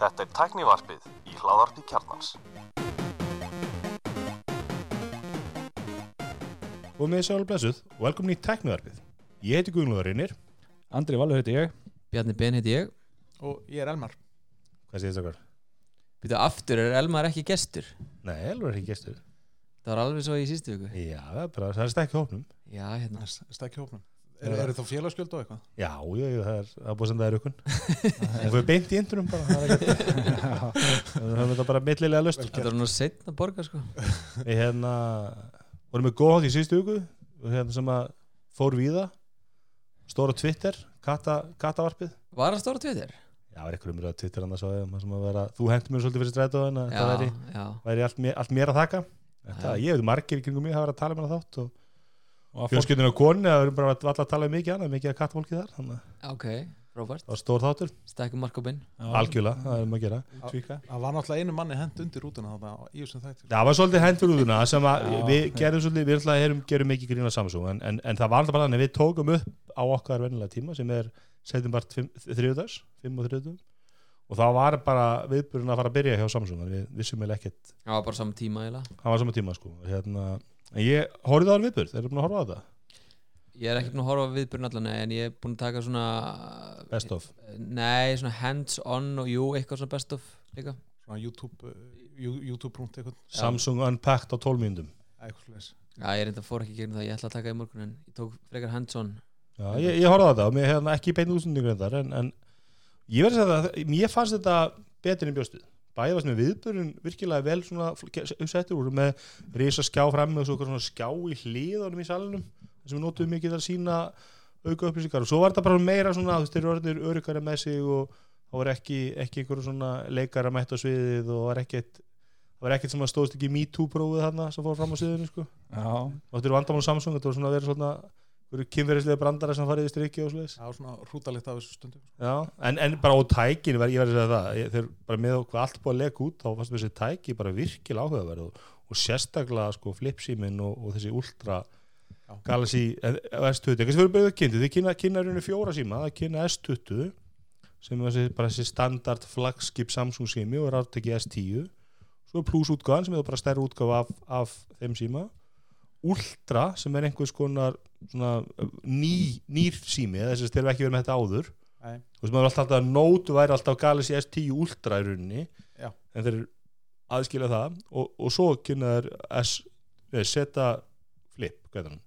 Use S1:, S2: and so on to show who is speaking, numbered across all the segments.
S1: Þetta er tæknivarpið í hláðarpi kjarnans.
S2: Og með þessu alveg blessuð, velkomin í Teknivarpið. Ég heiti Guðlúður Reynir.
S3: Andri Valur heiti ég
S4: Bjarni Ben heiti ég
S5: og ég er Elmar
S2: Hvað séð þess okkar?
S4: Býtu aftur, er Elmar ekki gestur?
S2: Nei, Elvar er ekki gestur.
S4: Það var alveg svo í sístu viku
S2: Já, það er bara, það er stekki hópnum.
S4: Já, hérna
S5: stekki hópnum er, er þá félagsgjöld og eitthvað?
S2: Já, já, já, það er það er búið að senda þér aukun. Hún fyrir beint í indunum bara, það er ekki. Það er þetta bara millilega löst.
S4: Þetta var nú setna borga sko
S2: Við hérna, vorum við góð í síðustu viku, og hérna sem að fór víða, stóra Twitter, kata, katavarpið.
S4: Var það stóra tveitir?
S2: Já, var eitthvað umröða Twitter annars á sem að vera, þú hendur mér svolítið fyrir strætóðin að
S4: Já,
S2: það væri,
S4: já
S2: væri allt, mér, allt mér að þakka. Þetta, ég veit margir í kringum mig hafa verið að tala með það þátt og fjölskyldinu og koni, það verður bara alltaf að tala mikið annað, mikið að kattfólki þar, þannig
S4: Ok, frábært.
S2: Það var stór þáttur,
S4: Stækkum Markobin
S3: Já,
S2: algjörlega, það er um að gera.
S3: útvíka.
S5: það var náttúrulega einu manni hend undir rútuna
S2: Það var svolítið hendur útuna sem að
S3: Já.
S2: við gerum svolítið, við ætlaði gerum, gerum mikið grína Samsung en, en, en það var alltaf bara þannig við tókum upp á okkar vennilega tíma sem er setjum bara þriðudags, fimm og þriðudum og það var bara viðburinn að fara að byrja hjá Samsung en við vissum eða ekkert,
S4: Það var bara saman tíma
S2: var sama tíma sko. Hérna, ég horfði á það viðburð, þeir eru búin að horfa á það?
S4: Ég er ekki búin að horfa á viðbjörn allan en ég er búin að taka svona
S2: best of,
S4: Nei, svona hands on og jú, eitthvað svona best of líka
S5: svona YouTube uh, YouTube-rúnt eitthvað.
S2: Samsung Unpacked á 12 mínútum.
S5: Eitthvað svoleiðis.
S4: Já, ég reynda fór ekki gegn það, ég ætla að taka í morgun en ég tók frekar hands on.
S2: Já, ég, ég horfði á þetta og mér hefði ekki beinu útsendingur en en, en ég verði að segja það mér fannst þetta betur en bjóstuð bæði varst með viðbörun virkilega vel svona uppsettur úr með risa skjá fram eitthvað svona skjá í hliðanum í salunum sem við notum mikið að sína auka upplýsingar. Og svo var þetta bara meira svona þú veist þeir eru orðinir öryggara með sig og það var ekki, ekki einhverju svona leikara mætt á sviðið og var ekkert það var ekkert sem að stóðst ekki MeToo prófið þarna sem fór fram á sviðinu sko. Og þetta eru vandamál Samsung þetta var svona að vera svona kynverðislega brandara sem farið í strikki og
S5: það var svona hrútalitt af þessu stundum.
S2: Já, en, en bara á tækinu ég verði að segja það ég, þeir bara með hvað allt búið að leka út þá fannst þessi tæki bara virkilega áhugaverð og, og sérstaklega sko flipsímin og, og þessi ultra
S5: Já.
S2: Galaxy S20 kannski fyrir byrjuð kynntu, þið kynna, kynna rauninu fjóra síma það kynna S20 sem er bara þessi standard flagskip Samsung sími og er áttekki S10 svo er plus útgáðan sem er bara stærri útgáð af, af þeim síma. Ultra sem er einhvers konar svona ný, nýr sími þess að eru ekki verið með þetta áður
S5: Nei.
S2: þú veist maður alltaf alltaf að Note væri alltaf Galaxy S10 Ultra í rauninni
S5: Já.
S2: en þeir aðskilja það og, og svo kynna þeir S, nei, Zeta Flip hvað er hann?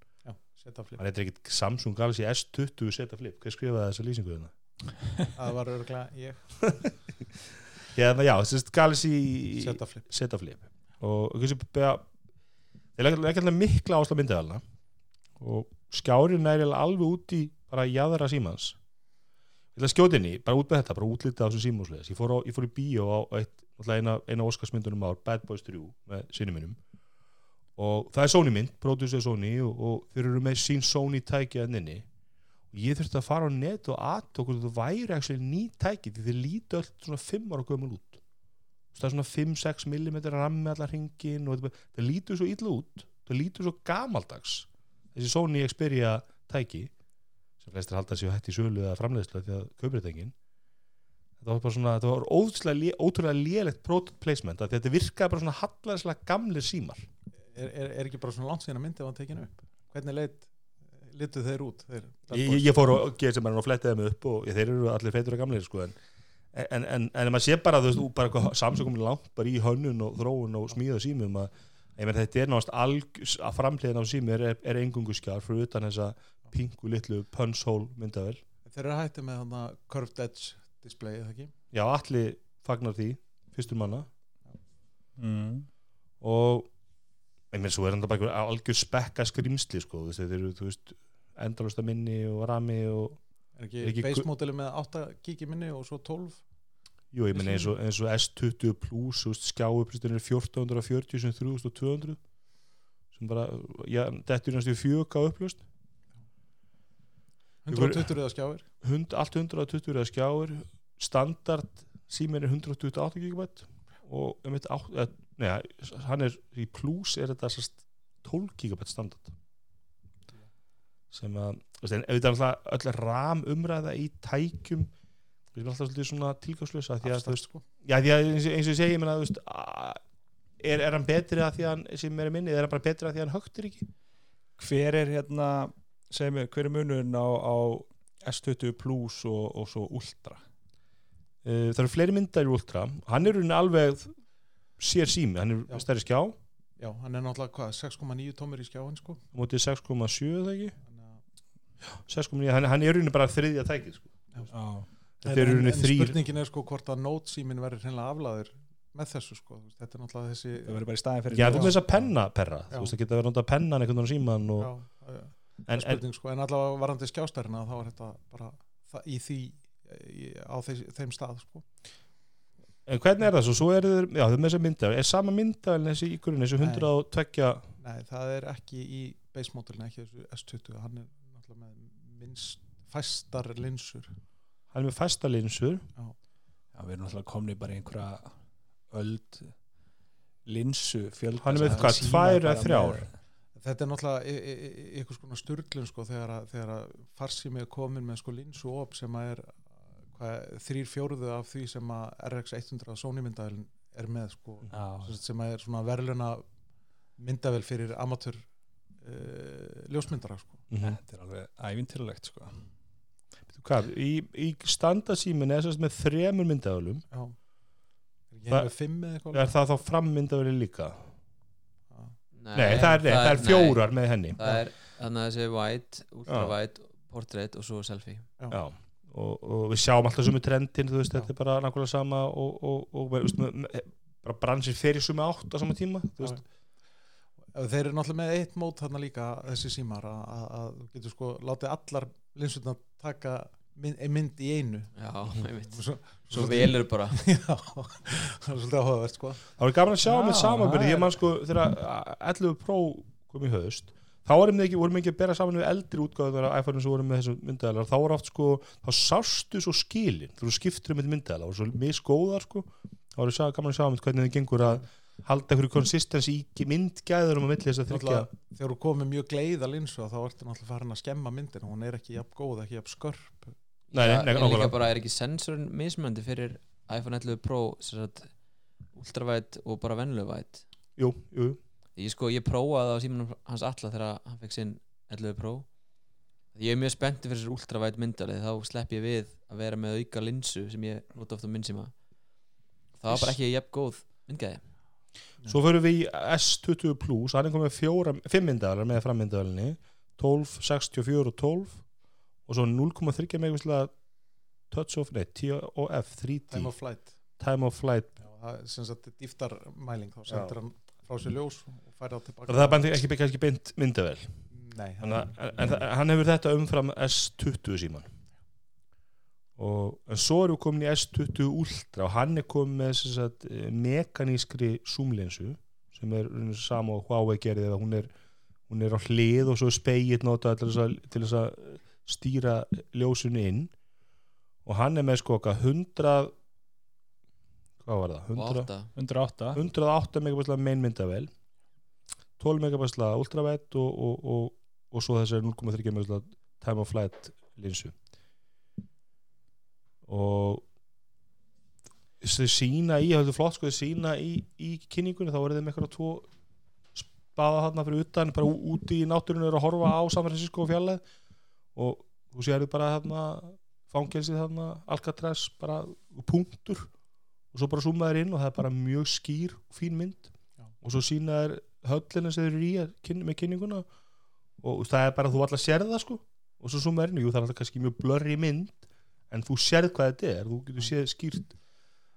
S5: setja flip
S2: hann heitir ekkit Samsung Galaxy S20 Zeta Flip hver skrifaði þessa lýsingu þarna?
S5: það var örgulega ég
S2: Hérna, já, þessi Galaxy
S5: setja flip
S2: Zeta Flip og beða þeir leggja alltaf mikla ásla myndaðalna og skjárin er alveg út í bara jaðra símans. Ég ætla að skjóta í, bara út með þetta bara útlita á þessu símúsleðis ég, ég fór í bíó á eitt, eina, eina Óskarsmyndunum ár Bad Boys 3 með sinni mínum. Og það er Sony mynd, pródusið Sony og, og þeir eru með sín Sony tæki að inni. Og ég þurfti að fara á net og at okkur þú væri actually ný tæki því þeir líti öll svona 5 ára gömul út. Það er svona 5-6 mm rammi allar hringin og það lítur svo illa út það lítur svo gamaldags þessi Sony Xperia tæki sem flestir halda sér hætti í sölu eða framleiðslu því að kauprétengin þetta var bara svona, þetta var ótrúlega, ótrúlega lélegt product placement að þetta virkaði bara svona hallarslega gamlir símar.
S5: Er, er, er ekki bara svona langt síðan að myndi var tekinu upp? Hvernig leit litu þeir út þeir,
S2: ég, ég- fór og geði sem og flettiði mig upp og ég, þeir eru allir feitur og gamlir sko, en, en, en, en maður sé bara, þú veist, bara komin langt bara í hönnun og þróun og smíða símum að, ég menn þetta er náttúrulega að framleiðin á sími er, er engungu skjár fyrir utan þessa pingu litlu punch-hole myndavel
S5: þeir eru hætti með þarna curved edge display eða ekki?
S2: Já, allir fagnar því fyrstur manna.
S3: Mm.
S2: og ég menn svo er þetta bara algjör spekka skrimsli sko, þú þetta eru, þú veist endalasta minni og rami og
S5: er ekki,
S2: ekki
S5: base
S2: gu-
S5: modeli með 8 gigi minni og svo 12
S2: Jú, ég menn eins eins og S20 Plus þú veist, skjáupristin er 1440 sem 3200 sem bara, já, þetta er næstu fjög á upplust
S5: 120 eða skjáir?
S2: Hund, allt 120 eða skjáir. Standard síminn er 128 GB og um þetta átt, eða, nei, hann er í Plus er þetta sest, 12 GB standard. Sem að alltaf öll ram umræða í tækjum við erum alltaf svolítið svona veist,
S5: sko.
S2: já, því að eins, og- ég segi, þú veist er, er hann betri að því að hann sem er minni, eða er hann bara betri að því að hann högtir ekki
S3: hver er hérna segjum við, hver er munurinn á, á S20 Plus og, og svo Ultra
S2: uh, það eru fleiri myndar í Ultra hann er alveg sér sími, hann er
S5: Já.
S2: stærri skjá
S5: Já, hann er náttúrulega hvað, 6,9 tómur í skjáin sko.
S2: mótið 6,7 eða ekki
S5: Þannig að-
S2: 6,9, hann, hann er bara þriðja tækið sko.
S3: Já,
S2: þetta er
S5: En- en
S2: þrýr
S5: spurningin er sko hvort að Note símin verður hreinlega aflaður með þessu sko. Þú veist, þetta er náttúrulega þessi
S3: það verður bara í staðin fyrir
S2: Já, þú með þess að penna perra,
S5: Já.
S2: þú veist, það geta verið notað pennan einhvern veginn á síman og,
S5: já, já,
S2: en, en,
S5: spurning sko. en allavega varandi skjástærina þá er þetta bara í því í, á þeim, þeim stað sko.
S2: en hvernig er það svo, svo er þeir, já, þau með þess að mynda er sama mynda en þessi íkurinn, þessi
S5: Nei.
S2: 102
S5: Nei, það er ekki í base modelin ekki þessu S20, hann er náttúrulega með minnst fæstar linsur
S2: hann er með fæsta linsur.
S3: Já, við erum náttúrulega komni bara í einhverja öld linsu fjölda
S2: Hann er með hvað, tvær eða þrjár?
S3: með-
S5: Þetta er náttúrulega einhvers konar sturglun sko þegar að, þegar að farsími er komin með sko linsu op sem að er hvað, þrýr fjóruðu af því sem að RX 100 Sony myndavelin er með sko
S3: Já,
S5: sem að er svona verðluna myndavel fyrir amatör uh, ljósmyndara sko.
S2: Mm
S3: þetta er alveg ævintýralegt sko.
S2: Hvað, í, í standasímin er þess með þremur myndavölum
S5: Já. Ég
S2: Það-
S5: hef með fimm eða eitthvað?
S2: Er það þá frammyndavöli líka?
S5: Já.
S2: nei, það er, nei, það er fjórar með henni.
S4: Það er þannig að þessi white, ultra white portrait og svo selfie.
S2: Já, og, og við sjáum alltaf sumu trendin, þú veist,
S5: Já.
S2: þetta er bara nákvæmlega sama og, og, og, og veist, með, með, bara bransir fyrir sumu átt á sama tíma þú veist,
S5: Þeir eru náttúrulega með eitt mót þarna líka þessi símar að, að, að þú getur sko látið allar linsutna taka mynd, mynd í einu.
S4: Já, einmitt.
S5: Svo,
S4: svo velur bara.
S5: Já, það er svolítið áhugavert sko.
S2: Það var gaman að sjá
S3: Já,
S2: með samanbyrði
S3: það
S2: ég man sko, þegar 11 Pro kom í höst þá vorum við ekki, vorum ekki að bera saman við eldri útgáður af iPhone sem voru með þessu myndaðalar þá voru oft sko, þá sástu svo skilin þú skiptur um þetta myndaðalar og svo misgóðar sko, þá voru gaman að sjá um hvernig þið gengur að halda einhverju konsistens í myndgæðurum á milli þess að þryggja
S5: Þegar þú komið mjög gleiða linsu þá ertu náttúrulega farin að skemma myndina. Hún er ekki jafn góð, ekki jafn skörp.
S2: Nei, nei,
S4: en líka
S2: nákvæmlega.
S4: bara er ekki sensorinn mismöndi fyrir iPhone 11 Pro sem sagt, ultravætt og bara venlu vætt
S2: jú, jú,
S4: ég sko, ég prófaði á símanum hans alla þegar hann fekk sinn 11 Pro. Ég er mjög spenntið fyrir þessu ultravætt myndalið þá slepp ég við að vera með auka linsu sem ég nota ofta á minn síma það var bara ekki jafn góð myndgæði
S2: Svo förum við í S20 Plus, hann er komið fjóra, fimm myndaðalar með frammyndaðalinni 12, 64 og 12 og svo 0,3 megavislega touch of, nei, TOF 3D,
S5: time of flight.
S2: Time of flight.
S5: Já, það er sem sagt dýftarmæling þá sendur hann frá sér ljós og færi það tilbaka.
S2: Það er ekki, ekki beint myndavel
S5: Nei,
S2: en, en, en það- hann hefur þetta umfram S20 síman og en svo erum við komin í S20 Ultra og hann er komin með sem sagt, eh, mekanískri zoomlinsu sem er rauninni sama og Huawei gerði eða hún er, hún er á hlið og svo er speill notað til þess að, til þess að stýra ljósunni inn. Og hann er með sko okkar 100 hvað var það?
S4: og
S2: 100,
S4: átta.
S3: 108
S2: 108 megabæsla meinmyndavel 12 megabæsla ultravætt og, og, og, og svo þessari 0,3 megabæsla time of flight linsu og þau sína í, er flott sko þau sína í, í kynningunni, þá voru þeim eitthvað tvo spaða þarna fyrir utan bara úti í náttúrunni að horfa á San Francisco fjallæð og þú sérðu bara þarna fangelsið þarna, Alcatraz bara punktur. Og svo bara zoomaður inn og það er bara mjög skýr og fín mynd.
S5: Já.
S2: og svo sína þær höllina sem þeir eru í kynna, með kynninguna. Og það er bara þú allar sérð það sko. Og svo zoomaður inn, jú það er alltaf kannski mjög blurry mynd en þú sérð hvað þetta er, þú getur séð skýrt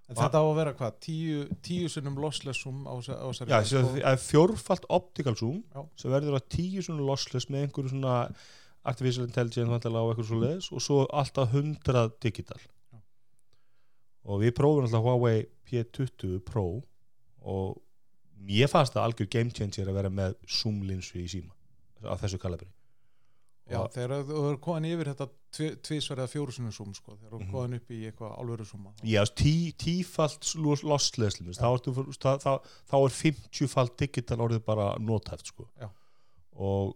S5: En þetta á að vera hvað, tíu, tíu sinnum lossless zoom á þessa- á þessari
S2: Já,
S5: mynd,
S2: þessi að- að fjórfalt optical zoom
S5: Já.
S2: sem verður að tíu svona lossless með einhverju svona artificial intelligence á eitthvað svo leiðis og svo alltaf 100 digital
S5: Já.
S2: og við prófum alltaf Huawei P20 Pro og ég fannst það algjör game changer að vera með zoom linsu í síma á þessu kalabri
S5: Já,
S2: Og-
S5: þegar þú eru koðan yfir þetta tvísverða fjóru sinnum zoom sko, þegar þú eru
S2: Mhm.
S5: koðan upp í eitthvað alvöru zooma þá-
S2: Já, tí, tífalt lossless limits, þá, þá, þá, þá er 50 falt digital orðið bara notæft sko. Og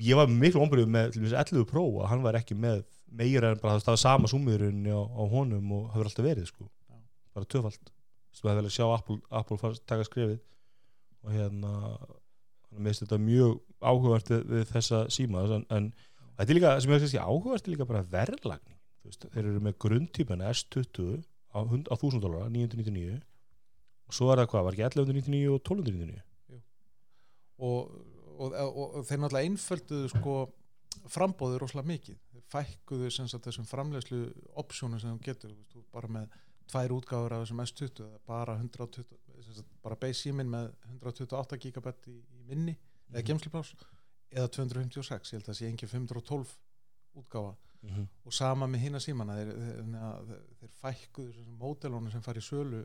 S2: ég var miklu ombröðu með til dæmis 11 Pro að hann var ekki með meira en bara það var sama summiðurinn á, á honum og hefur alltaf verið sko bara töfald þú hefði vel að sjá Apple, Apple taka skrefið og hérna hann meðist þetta mjög áhugavert við, þessa síma en, en þetta er líka, sem ég veist ekki áhugavert er líka bara verðlagning þeir eru með grundtípana S20 á, á 1000 dólar, 999 og svo er það hvað, var ekki 1199 og 1299
S5: og, og, og, og þeir náttúrulega einfölduðu sko frambóðu rosalega mikið. Fækkuðu sem sagt þessum framlegslu opsjónu sem þú getur, þú bara með tvær útgáfur af þessum S20 eða bara 120, sem sagt, bara base síminn með 128 gigabit í, í minni eða gemsliplás eða 256, ég held að það sé engin 512 útgáfa
S2: mm -hmm.
S5: og sama með hina símana þeir, þeir, þeir, þeir fækkuðu þessum módelónu sem fari í sölu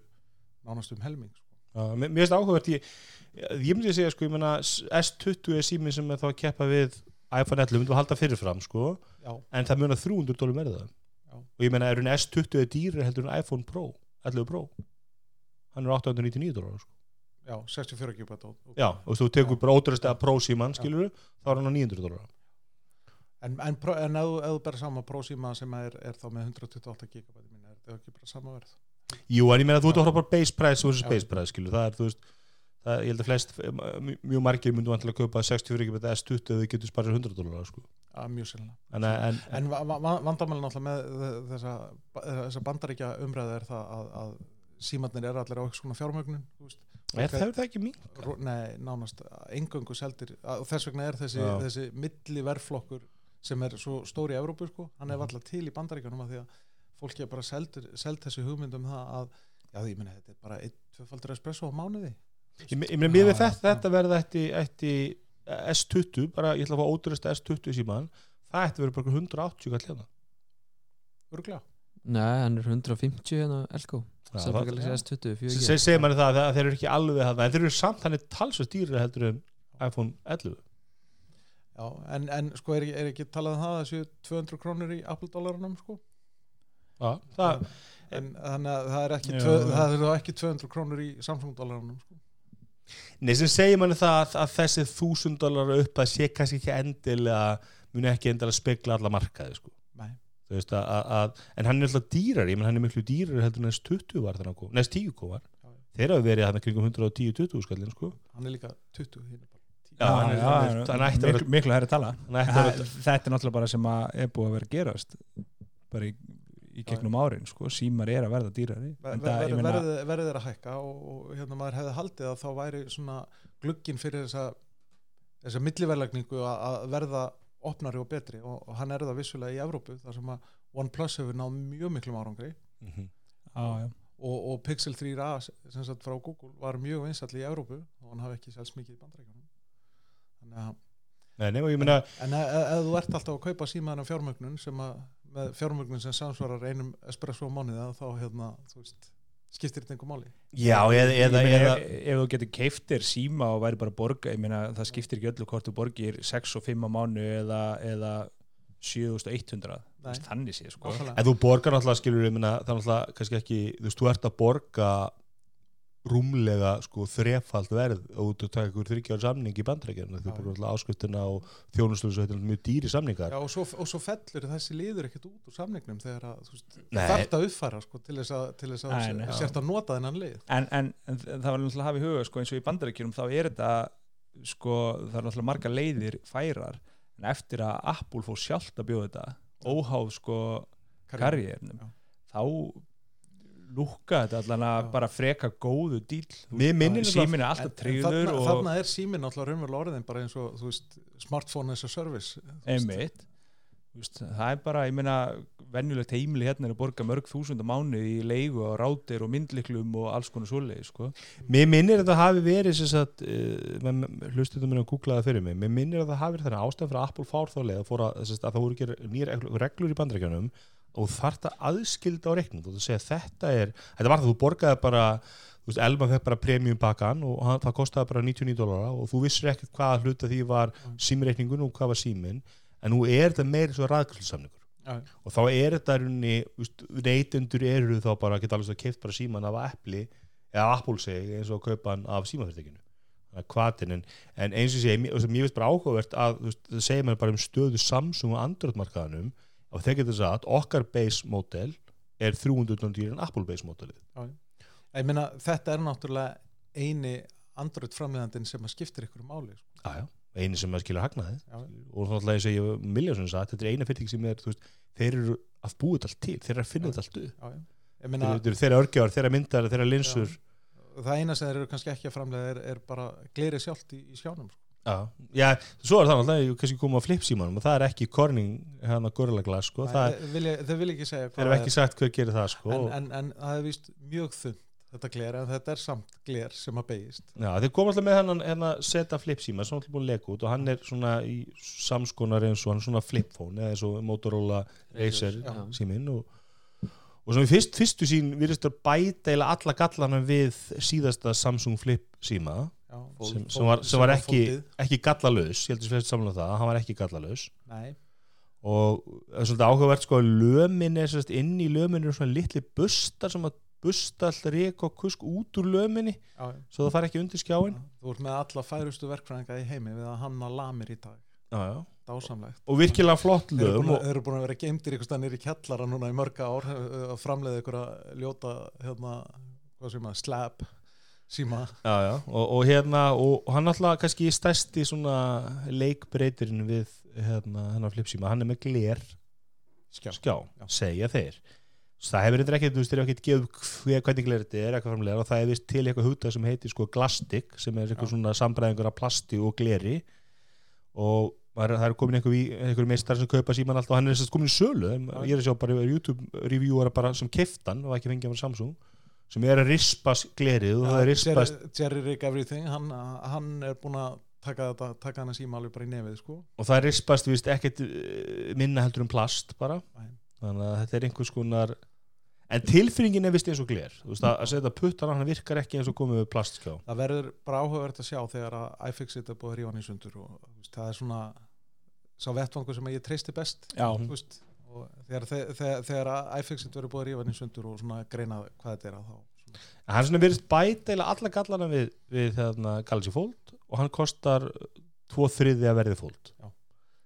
S5: nánast um helming sko.
S2: Já, mér finnst það áhugavert ég, ég myndi að segja sko, ég meina S20 er síminn sem er þá að keppa við iPhone 11, myndum við halda fyrirfram sko, en það munar 300 dólar með það
S5: Já.
S2: og ég meina er hún S20 er dýri heldur en iPhone Pro 11 Pro hann er 899 dólar sko.
S5: Já, 64 gigabit og, og,
S2: já, og þú tekur bara ótrúst að Pro síman skilur þá er hann á 900 dólar.
S5: En, en, en ef, þú- ef þú berð sama prósíma sem er, er þá með 128 gigabit minni, er það ekki bara sama verð?
S2: Jú, en ég meina þú ert að horfa bara base price versus base price skilur, það er þú veist það, ég held að flest, mj- mjög margir myndu vantilega að kaupa 64 GB S20 ef þau getur sparað 100 dólar sko.
S5: að mjög sérlega.
S2: En, en,
S5: en va- va- vandamælinn alltaf með þe- þessa, þessa bandaríkja er að, að símatnir eru allir á eitthvað svona fjármögnun þú veist.
S2: Er það, er það ekki?
S5: Ro- Nei, nánast engöngu seldir og þess vegna er þessi, þessi milli verflokkur sem er svo stóri í Evrópu sko, hann er
S2: Mhm.
S5: alltaf til í bandaríkjunum að því að fólki er bara seldur, seld þessi hugmynd um það að já, ég meina, þetta er bara einn, tvöfaldur espresso á mánuði.
S2: Ég meina mér við þetta, þetta verða ætti, ætti S20, bara ég ætla að fá ódurist S20 síman, það ætti verið bara 180 kall hérna.
S5: örglega
S4: Nei, hann er 150 hérna Elko
S2: Já,
S4: Samfélag
S2: það-
S4: Galaxy S20 4G.
S2: Se- segir manni það að þeir eru ekki alveg það, en þeir eru samt þannig talsvægt dýri heldur en iPhone 11
S5: já, en, en sko er, er ekki talað um það að þessu 200 krónur í Apple dólarunum sko
S2: Já, það,
S5: en þannig að það er ekki,
S3: Já,
S5: tvö, það er ekki 200 krónur í Samsung dólarunum sko.
S2: nei, sem segir manni það að, að þessi þúsund dólar upp að sé kannski ekki endilega muni ekki endilega spekla alla markaði sko. Þú veist að, að, að, en hann er alltaf dýrar, ég menn hann er miklu dýrar heldur en S20 var þannig að kom, neðst 10 kom var
S5: Já, já.
S2: þeir hafa verið hann kringum 110-20 skallin sko.
S5: hann er líka 20 hinn er bara 10.
S2: Já, hann er- hann er- hann ætti að vera-
S3: miklu, miklu hærri tala þetta er náttúrulega bara sem að er búið að vera gerast bara í, í gegnum árin sko. símar er að verða dýrari
S5: Ver-
S3: En
S5: ver-
S3: það, ég
S5: verð-
S3: meina-
S5: verðið er að hækka og, og hérna maður hefði haldið að þá væri svona glugginn fyrir þessa þessa milliverlagningu að að verða opnari og betri og, og hann er það vissulega í Evrópu þar sem að OnePlus hefur náð mjög miklum árangri
S2: Mhm.
S3: á, já.
S5: og, og Pixel 3a sem sagt frá Google var mjög vinsall í Evrópu og hann hafi ekki selst mikið í bandarækjunum þannig að
S2: Nei, nei, og ég meina
S5: en ef, þú ert alltaf að kaupa símaðan fjármögnun sem að með fjármögnun sem samsvarar einum espresso á mánuða þá hérna, þú veist, skiptir þetta einhver máli?
S2: Já, eða,
S3: Ég
S2: eða,
S3: meina,
S2: eða
S3: ef, ef þú getur keiftir síma og væri bara að borga ég meina, það skiptir ekki öllu hvort þú borgir 6 og 5 á mánu eða, eða 7100 Þú veist, þannig sé sko.
S2: En þú borgar náttúrulega skilur ég minna, það er náttúrulega kannski ekki, þú veist, þú ert að borga rúmlega sko þrefald verð og þú taka ykkur þryggjára samning í bandrækjana, þú borgar náttúrulega áskriftina og þjónustöðus og þetta er mjög dýri samningar.
S5: Já, og, svo, og svo fellur þessi liður ekkert út úr samningnum þegar að, veist,
S2: Nei.
S5: þarft að uppfæra sko, til þess að, til þess að
S3: Nei, nei.
S5: sért að nota þennan lið
S3: en, en, en það var náttúrulega að hafa í huga sko, eins og í bandarækjunum þá er þetta sko, það er náttúrulega marga leiðir færar en eftir að Apple fór sjálft að bjóða þetta óháð sko karriérnum þá lúkka þetta allan að bara freka góðu díl símin er alltaf
S5: þarna,
S3: og
S5: þarna er síminn alltaf raunverulega orðin bara eins og þú veist, smartphone as a service þú veist.
S3: Þú veist, það er bara, ég meina venjulegt heimili hérna er að borga mörg þúsund á mánu í leigu og rátir og myndliklum og alls konar svoleiði sko.
S2: Mér minnir að það hafi verið sem sagt, uh, hlustuðum mér að googla það fyrir mig, mér minnir að það hafi verið þannig ástæðan fyrir að Apple fár þá leið að, að það voru ekki nýjar reglur í bandrækjanum og þarf það aðskilda á reiknum þú segja þetta er, þetta var það þú borgaði bara þú veist, Elma fekk bara premium bakan og hann, það kostaði bara 99 dólara og þú vissir ekkert hvaða hluta því var símreikningun og hvað var símin en nú er þetta meiri svo raðgrilsamningur
S5: Já,
S2: og þá er þetta runni, neytendur eru þá bara, geta alveg keift bara síman af Apple eða Apple seg eins og að kaupa hann af símafyrirtekinu kvatin en, en eins og sé, mér, finnst bara áhugavert að það segir mér bara um stöðu Samsung og Android markaðanum og þeir getur sagt, okkar base model er 300 dýr en Apple base modelið
S5: ég meina þetta er náttúrulega eini Android framleiðandinn sem að skiptir ykkur máli sko.
S2: já, já, eini sem að skilja hagnaði
S5: Já.
S2: og þá ætla ég að segja miljónsum sagt, þetta er eina fyrirtæki sem er, veist, þeir eru að búið þetta allt til, þeir eru að finna
S5: Já.
S2: þetta allt upp
S5: já, já.
S2: þeir eru þeirra örgjár, þeirra myndar, þeirra linsur
S5: það eina sem þeir eru kannski ekki að framleiða er, er bara glerið sjálft í, í skjánum sko.
S2: Já, já, svo er það náttúrulega kannski koma á flipsímanum og það er ekki Corning hérna Gorilla Glass, sko, það er,
S5: vil ég, ekki segja
S2: eru ekki sagt hver gerir það, sko.
S5: En, en, en það er vist mjög þund þetta gler, en þetta er samt gler sem að beigist
S2: Já, þeir koma alltaf með hennan hérna, seta flipsíma sem alltaf búin að leka út og hann er svona í samskonar eins og hann er svona flipphone eða eins og Motorola Razer síminn og, og sem í fyrst, fyrstu sín virðist að bæta eða alla gallana við síðasta Samsung flip síma
S5: já,
S2: sem,
S5: fól-
S2: sem, var, sem var ekki, ekki gallalaus ég heldur flest samlega það, hann var ekki gallalaus.
S5: Nei,
S2: og það er svolítið áhugavert sko að lömin er sérst inn í lömin eru svona litli bustar sem að busta alltaf reik og kusk út úr löminni
S5: já, já.
S2: svo það fari ekki undir skjáin
S5: þú ert með alla færustu verkfræðinga í heimi við að hanna lamir í dag.
S2: Já, já.
S5: dásamlegt.
S2: Og virkilega flott og,
S5: þeir eru búin að vera geimdir ykkur stannir í kjallara núna í mörga ár eh, að framleiða ykkur að ljóta hérna, sem slab síma.
S2: Já, já, og, og hérna og hann alltaf kannski stærsti svona leikbreytirinn við hérna, hennar flipsíma, hann er með gler.
S5: Skjá,
S2: skjá,
S5: Já.
S2: segja þeir. Það hefur eitthvað ekki, þú veist, þeir hefur ekki gefið hver, hvernig gler þetta er, eitthvað framlega og það vist til eitthvað hugtað sem heitir sko glastik sem er eitthvað
S5: Já.
S2: svona sambræðingur af plasti og gleri. Og það er komin einhver, meistar sem kaupa síman alltaf og hann er þess að komin í sölu. Ég er að sjá bara YouTube reviewera bara sem keftan og ekki fengið af Samsung sem er að rispa glerið og það er rispast
S5: Jerry, Jerry Rick Everything hann, hann er búin að taka, taka hana síma alveg bara í nefið sko.
S2: og það rispast vist ekkert eh, minna heldur um plast bara.
S5: Nei.
S2: þannig að þetta er einhvers konar en tilfinningin er vist eins og gler. Þú veist að, að setja puttan á hann virkar ekki eins og komið við plastskjá.
S5: Það verður bara áhugavert að sjá þegar að iFixit er búið að rífa hann í sundur og veist, það er svona sá vettvangur sem ég treysti best
S3: Já,
S5: þú veist, þegar, þegar, þegar iFixit verður búið að rífa hann í sundur og svona greina hvað þetta er að þá
S2: hann svona virðist bæta eða alla gallana við, við hérna, Galaxy Fold og hann kostar tvo þriði að verði Fold.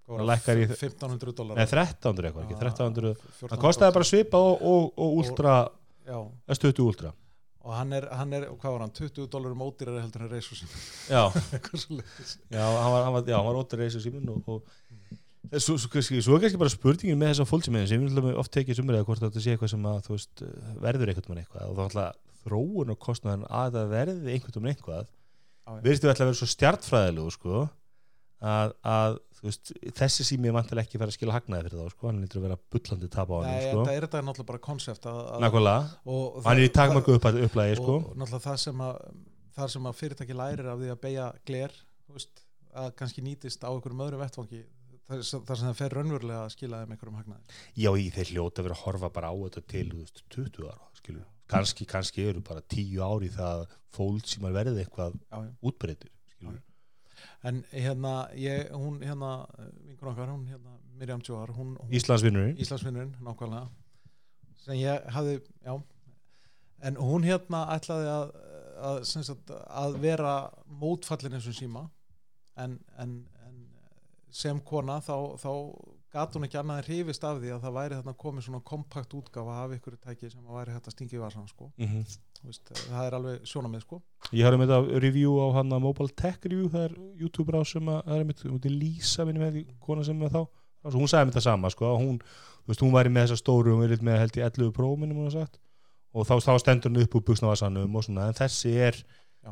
S5: Var
S2: Það lækkar í-
S5: 1500 dólar
S2: eða 1300 eitthvað ekki, 1300
S5: 1400
S2: hann kostaði bara svipa og, og, og ultra
S5: já,
S2: stötu ultra.
S5: Og hann er, hann er, hvað var hann? 20 dólar um ódýrari heldur en reysu sem
S2: já, já, hann var, hann var, já, hann var óttur reysa síminn og, og Svo, svo, kannski, svo er kannski bara spurningin með þessa fólksimiðin sem við náttúrulega oft tekið sumrið hvort þetta sé eitthvað sem að veist verður einhvern veginn eitthvað og þá náttúrulega þróun og kostnaðan að það verði einhvern veginn eitthvað við ætla að vera svo stjartfræðilegu sko að, að veist, þessi sími er vantilega ekki fara að skila hagnaði fyrir þá sko, hann lítur að vera bullandi tap á hann
S5: Nei,
S2: sko,
S5: þetta er þetta náttúrulega bara konsept að, að, og
S2: hann er í takmörku upp, upplægi sko.
S5: og náttúrulega það sem að það sem að fyrirtæki lærir af því að beigja gler veist, að kannski nýtist á einhverjum öðrum vettvangi þar sem það fer raunverulega að skila þeim einhverjum hagnaði.
S2: Já, í þeir hljóta vera að horfa bara á þetta til þú veist, 20 ára, skilur kannski, kannski eru bara 10 ári það að fólk sem að verði eitthvað útbreytir skilur
S5: en hérna, ég, hún hérna vingur okkar, hún hérna Mirjam Jóar, hún, hún
S2: Íslandsvinnurinn
S5: Íslandsvinnurinn, nákvæmlega. Sem ég hafði, já. En hún hérna ætlaði að, að, sagt, að vera mótfallin eins og síma. En, en sem kona þá, þá gat hún ekki annað en hrifist af því að það væri þarna komið svona kompakt útgáfa af ykkur tæki sem að væri hægt að stinga í vasan sko.
S2: mm
S5: Þú veist, það er alveg sjónamið sko.
S2: Ég har með þetta review á hann að Mobile Tech Review það er YouTube á sem að það er mitt, mitt Lísa minni með kona sem er þá þá- hún sagði mér þetta sama sko hún, veist, hún væri með þessa stóru hún verið með held í 11 Pro minnum hún har sagt og þá, þá stendur hann upp úr buksnavasanum og svona en þessi er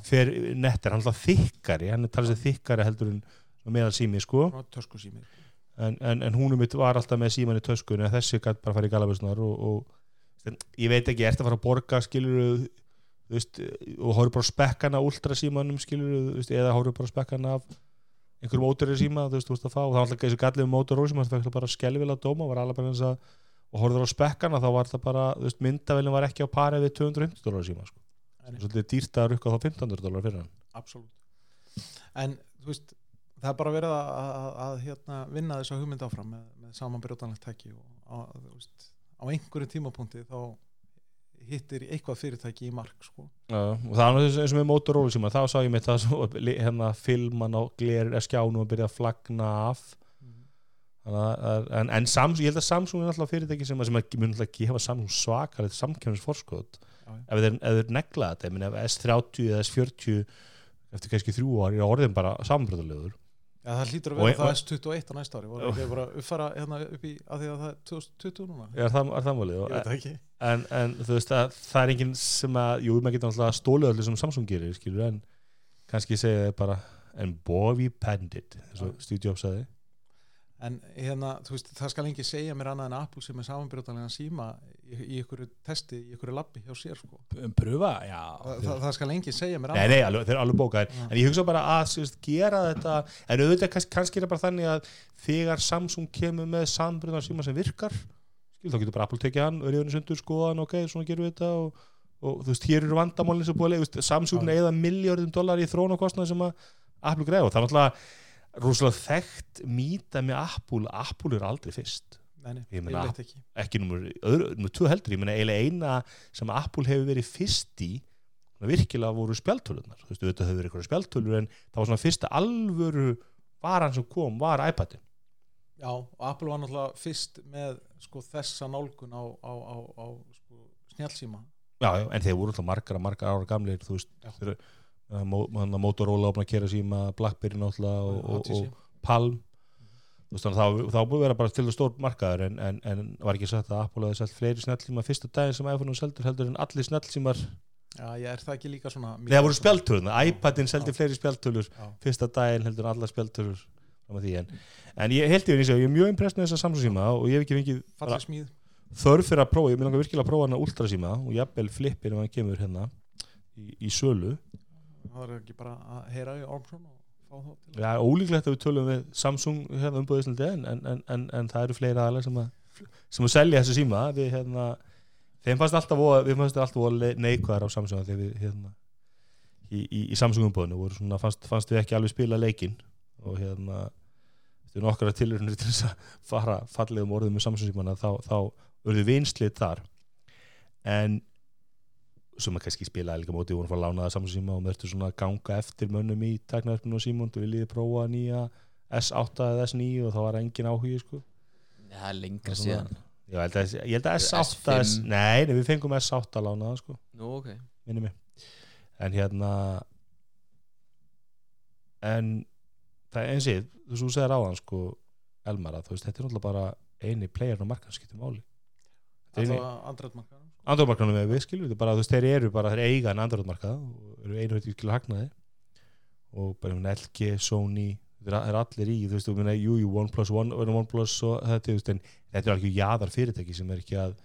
S2: fer nettir, hann er þykkari hann er talað sér þykkari heldur en meðal sími sko. En, en, en húnum mitt var alltaf með síman í töskunni en þessi gætt bara fara í galabusnar og, og ég veit ekki, ertu að fara að borga skilur veist, og horfðu bara spekkana ultra símanum skilur veist, eða horfðu bara spekkana af einhverjum ódurri síma þú veist, þú veist að fá og það var alltaf þessi gallið um það fekk bara skelvilega dóma var bara eins að og horfður á spekkana þá var það bara veist, myndavælinn var ekki á pari við 250 dólar síma sko. Svolítið dýrt að rukka þá 1500 dólar fyrir hann.
S5: Absolutt. En þú veist það er bara verið að, að, að hérna, vinna þessa hugmynd áfram með, með samanbrjótanlegt tæki og á, veist, á einhverju tímapunkti þá hittir eitthvað fyrirtæki í mark sko.
S2: Já, og það er eins og með Motorola síma þá sá ég mitt það svo, hérna filman á gler skjánu og byrja að flagna af Þannig að- að- en, en Samsung, ég held að Samsung er alltaf fyrirtæki sem, að- sem að mun alltaf gefa Samsung svakar samkjöfnisforskot
S5: Já, já.
S2: ef þeir, ef þeir negla þetta, ef S30 eða S40 eftir kannski þrjú ár er orðin bara samanbröðulegur
S5: Já, það hlýtur að
S2: Og-
S5: vera það
S2: og-
S5: S21 á næsta ári. Voru ekki bara að uppfara hérna upp í að því að það er 2020 núna?
S2: Er það, er það málið?
S5: Ég
S2: Og-
S5: veit það ekki.
S2: En, en þú veist að það er enginn sem að, jú, maður getur alltaf stólið öllu sem Samsung gerir, skilur, en kannski segja þeir bara, en boy we penned it, eins og
S5: Já.
S2: Steve Jobs sagði
S5: En hérna, þú veist, það skal ekki segja mér annað en Apple sem er samanbyrjóðanlega síma í, í ykkur testi, í ykkur labbi hjá sér sko.
S3: Um pröfa, já
S5: það, það, það skal enginn segja mér
S2: Nei,
S5: annað
S2: nei, alveg, þeir eru alveg bókaðir
S5: Já.
S2: En ég hugsa bara að sérst, gera þetta En auðvitað kannski, kannski er það bara þannig að Þegar Samsung kemur með sambrunnar síma sem virkar skil, Þá getur bara Apple tekið hann Ríðunni sundur, skoðan, ok, svona gerum við þetta og, og þú veist, hér eru vandamálin sem búið að leið Samsung
S5: Já.
S2: eða miljardum dólar í þrónakostnað sem að Apple greiða og það er náttúrulega rosalega þekkt mýta með Apple. Apple er aldrei fyrst.
S5: Nei,
S2: meina-
S5: ekki.
S2: ekki numur tvö heldur. Ég meina eiginlega eina sem Apple hefur verið fyrst í virkilega voru spjaltölunar þú veist, þetta hefur verið eitthvað spjaltölur en það var svona fyrsta alvöru varan sem kom var iPadin.
S5: Já, og Apple var náttúrulega fyrst með sko, þessa nálgun á, á, á, á sko, snjálsíma
S2: já, en þeir voru alltaf margar, margar ára gamleir þú veist, þeir, uh, Hann að Motorola opna að kera síma, Blackberry náttúrulega og, og, og Palm. Veist, þannig að það þá búið að vera bara til það stór markaður en, en, en var ekki sagt að Apple hefði selt fleiri snjallsíma fyrsta daginn sem iPhone seldur heldur en allir snjallsímar.
S5: Já, ég er það ekki líka svona
S2: Nei, það voru spjaltölur, iPadin seldi fleiri spjaltölur fyrsta daginn heldur en allar spjaltölur fram að því en, en ég held ég, ég er mjög impressed með þessa Samsung síma og ég hef ekki fengið þörf fyrir að prófa, ég vil langa virkilega að prófa hana Ultra síma og jafnvel flippin ef hann kemur hérna í, í sölu
S5: Það er ekki bara að heyra í Ormsson og fá þá til
S2: Já, ólíklegt að við tölum við Samsung hérna umbúðið Íslandi en, en, en, en, það eru fleiri aðalega sem að sem að selja þessu síma. Við hérna þeim fannst alltaf voða, við fannst alltaf voða neikvæðar á Samsung þegar við hérna í, í, í Samsung umbúðinu voru svona fannst, fannst við ekki alveg spila leikinn. Og hérna eftir nokkara tilurinnir til þess að fara fallegum orðum með Samsung símana þá, þá urðu vinslið þar. En sem að kannski spilaði líka móti voru að fara að lána það Samsung síma og mörgtu svona að ganga eftir mönnum í tæknaverfinu og símund og viljiði prófa nýja S8 eða S9 og þá var engin áhugi sko.
S4: Það er lengra
S2: Það er svona-
S4: síðan.
S2: Já, ég held að, ég held að S8
S4: S5.
S2: S, nei, nei, við fengum S8 lánaða sko,
S4: nú ok.
S2: Minni mig. En hérna en það er eins og þú svo segir á hann sko Elmar að þú veist, þetta er náttúrulega bara eini player á markan skiptir máli. Þetta er eini-
S5: Alltaf
S2: Androidmarkanum við skilur, þetta bara, þú veist, þeir eru bara, þeir eiga en Androidmarkað og eru einu veit ekki hagnaði. Og bara um LG, Sony þeir eru allir í, þú veist, þú meina, jú, jú, OnePlus, One, OnePlus og þetta, þú veist, en þetta er alveg jaðar fyrirtæki sem er ekki að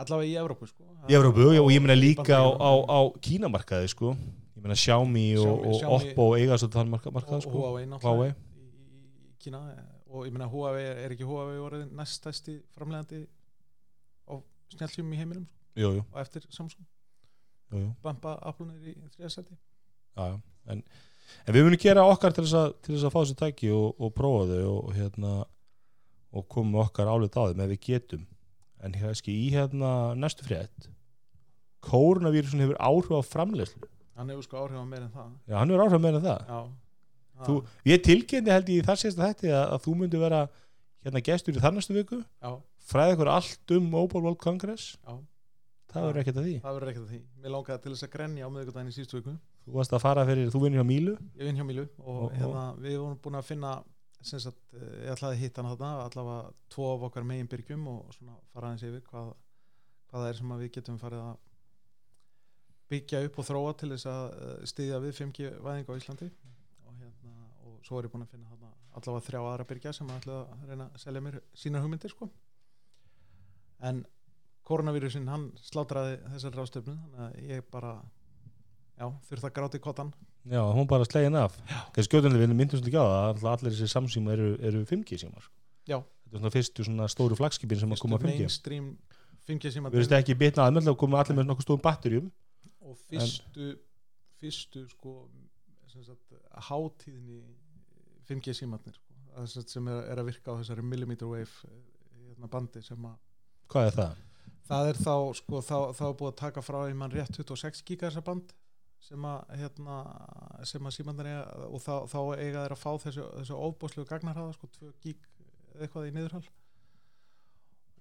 S5: Allavega í Evrópu sko.
S2: Í Evrópu og ég meina
S5: Í
S2: líka á, á, á Kínamarkaði, sko. Ég meina Xiaomi og, og Oppo eiga svo þann markað, markað
S5: og
S2: sko,
S5: Huawei náttúrulega í, í Kína. Og ég meina Huawei er, ekki Huawei orðið næstæsti framlegandi á snjálfsjum í heiminum sko,
S2: jú, jú,
S5: og eftir Samsung? Bampa Apple í
S2: já. en, en við munum gera okkar til þess að, til þess að fá þessi tæki og, og prófa þau og, hérna og koma okkar álit á þeim ef við getum. En kannski í hérna næstu frétt. Kórnavírusin hefur áhrif á framleiðslu.
S5: Hann hefur sko áhrif á meir en það.
S2: Já, hann hefur áhrif meira en það.
S5: Já,
S2: þú, ég tilkynnti held ég í þar sést þetta að, að þú myndi vera hérna gestur í þar næstu viku.
S5: Já,
S2: fræði ykkur allt um Mobile World Congress.
S5: Já,
S2: það verður ekkert að því.
S5: Það verður ekkert að því. Mér langaði til þess að grenja á miðvikudaginn í síðustu viku.
S2: Þú varst að fara fyrir, þú vinnir hjá Mílu.
S5: Ég vinn hjá Mílu og,
S2: Og-
S5: hérna, við vorum búin að finna sem sagt, eh, ég ætlaði að hitta hann þarna allavega tvo af okkar megin byrgjum og svona fara aðeins yfir hvað, hvað það er sem við getum farið að byggja upp og þróa til þess að eh, styðja við 5G væðingu á Íslandi. Og, hérna, og svo er ég búin að finna þarna allavega þrjá aðra byrgja sem ætla að reyna að selja mér sínar hugmyndir sko. en koronavírusin hann slátraði þessar ráðstöfnu þannig að ég bara já, þurfti að gráta í kottan
S2: já, hún bara slegin af skjóðunlega við myndum svolítið ekki á það að allir þessi samsýma eru, eru 5G símar sko.
S5: Já.
S2: þetta er svona fyrstu svona stóru flagskipin sem að koma að 5G
S5: mainstream 5G síma
S2: við veist ekki bitna aðmjöld að koma allir með nokkuð stórum batterjum
S5: og fyrstu fyrstu sko hátíðni 5G símatnir sko, sem er, er að virka á þessari millimeter wave eh, hérna, bandi sem að
S2: hvað er það?
S5: Það er þá sko þá, þá er búið að taka frá í mann rétt 26 gigahertsa band sem að hérna sem að símandan eiga og þá, þá eiga þeir að fá þessu, þessu ofbóðslegu gagnarhaða sko 2 gig eitthvað í niðurhal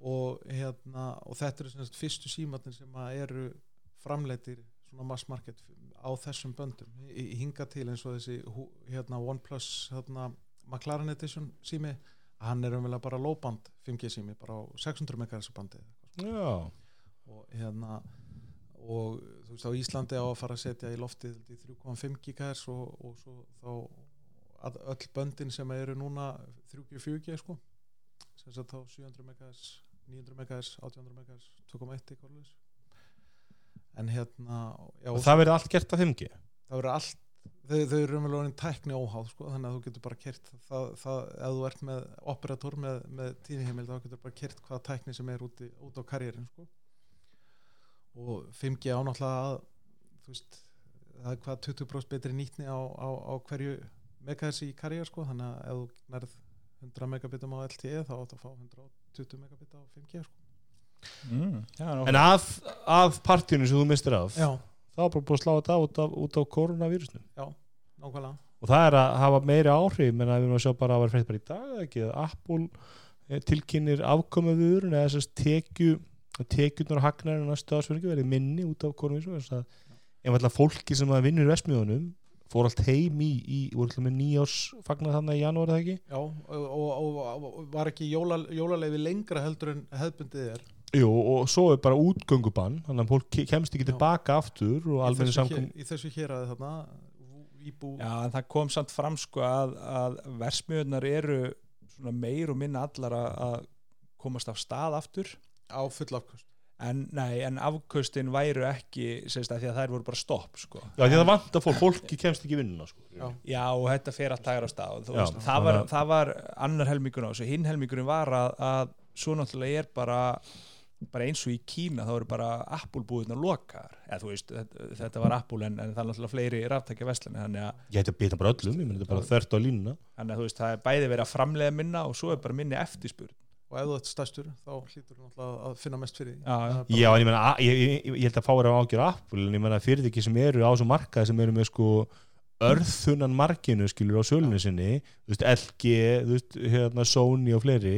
S5: og hérna og þetta eru sagt fyrstu símandan sem að eru framleitir svona mass market á þessum böndum. Í, í hinga til eins og þessi hérna OnePlus hérna, McLaren Edition sími hann er umvel bara lóband 5G sími bara á 600 MHz bandi
S2: Já,
S5: og hérna og þú veist á Íslandi á að fara að setja í ég, 3,5 GHz og, og svo þá að öll böndin sem eru núna 3G, 4G sko. Sem sagt þá 700 MHz 900 MHz, 800 MHz 2,1 eitthvað svoleiðis. en hérna já,
S2: og það verður allt gert af 5G
S5: það verður allt þau, þau eru umvel orðin tækni óháð sko, þannig að þú getur bara kert það, það, ef þú ert með operator með, með tíðiheimil þá getur bara kert hvaða tækni sem er út, í, út á karriérin sko. og 5G ánáttúrulega að þú veist, það er hvað 20% betri nýtni á, á, á hverju megahertz í karriér sko, þannig að ef þú nærð 100 megabitum á LTE þá áttu að fá 120 megabit á 5G sko.
S3: mm, já,
S2: En að, að partíinu sem þú mistir af
S5: já,
S2: þá er bara búið að slá þetta út af, út af koronavírusnum
S5: nákvæmlega.
S2: Og það er að hafa meiri áhrif menn að við erum að sjá bara að vera frétt bara í dag ekki, að Apple eh, tilkynir afkomaðurinn eða þess að tekju tekjurnar og hagnarinn næstu ásverðingu verið minni út af að ef alltaf fólki sem að vinnur í vestmiðunum fór allt heim í, í voru með nýjás fagnar þannig í janúar eða ekki?
S5: Já, og, og, og, og var ekki jóla, jólaleifi lengra heldur en hefðbundið er
S2: Jú, og svo er bara útgöngubann þannig að fólk ke- kemst ekki tilbaka aftur og
S5: í þessu,
S2: samkom
S5: hér, í þessu hér að þarna í bú
S3: Já, en það kom samt fram sko að, að versmiðunar eru svona meir og minna allar að, að komast af stað aftur
S5: á full afkvöst
S3: en, nei, en afkaustin væru ekki sérst að því að þær voru bara stopp sko.
S2: Já, því að það vantar fólk, fólki kemst ekki í vinnuna sko.
S5: Já.
S3: Já, og þetta fer allt dagar á stað þú
S2: Já,
S3: veist, það, var,
S2: að-
S3: það var annar helmingur á þessu hinn helmingurinn var að, að svo náttúrulega er bara bara eins og í Kína þá eru bara Apple eða þú veist, þetta, þetta var Apple en, en það er náttúrulega fleiri ráttækja að,
S2: Ég hætti að bita bara öllum, ég er bara þvert á línuna.
S3: Þannig að þú veist, það er bæði verið að framlega minna og svo er bara minni eftirspurn.
S5: Og ef þú ert stærstur þá hlýtur þú náttúrulega að finna mest fyrir því.
S3: Já, já.
S2: En ég meina, a- ég, ég, ég held að fáir á ágjör Apple, en ég meina fyrirtæki sem eru á þessu markaði sem eru með sko örþunan markinu, skilur á sölunni sinni þú veist, LG, þú veist, hérna Sony og fleiri,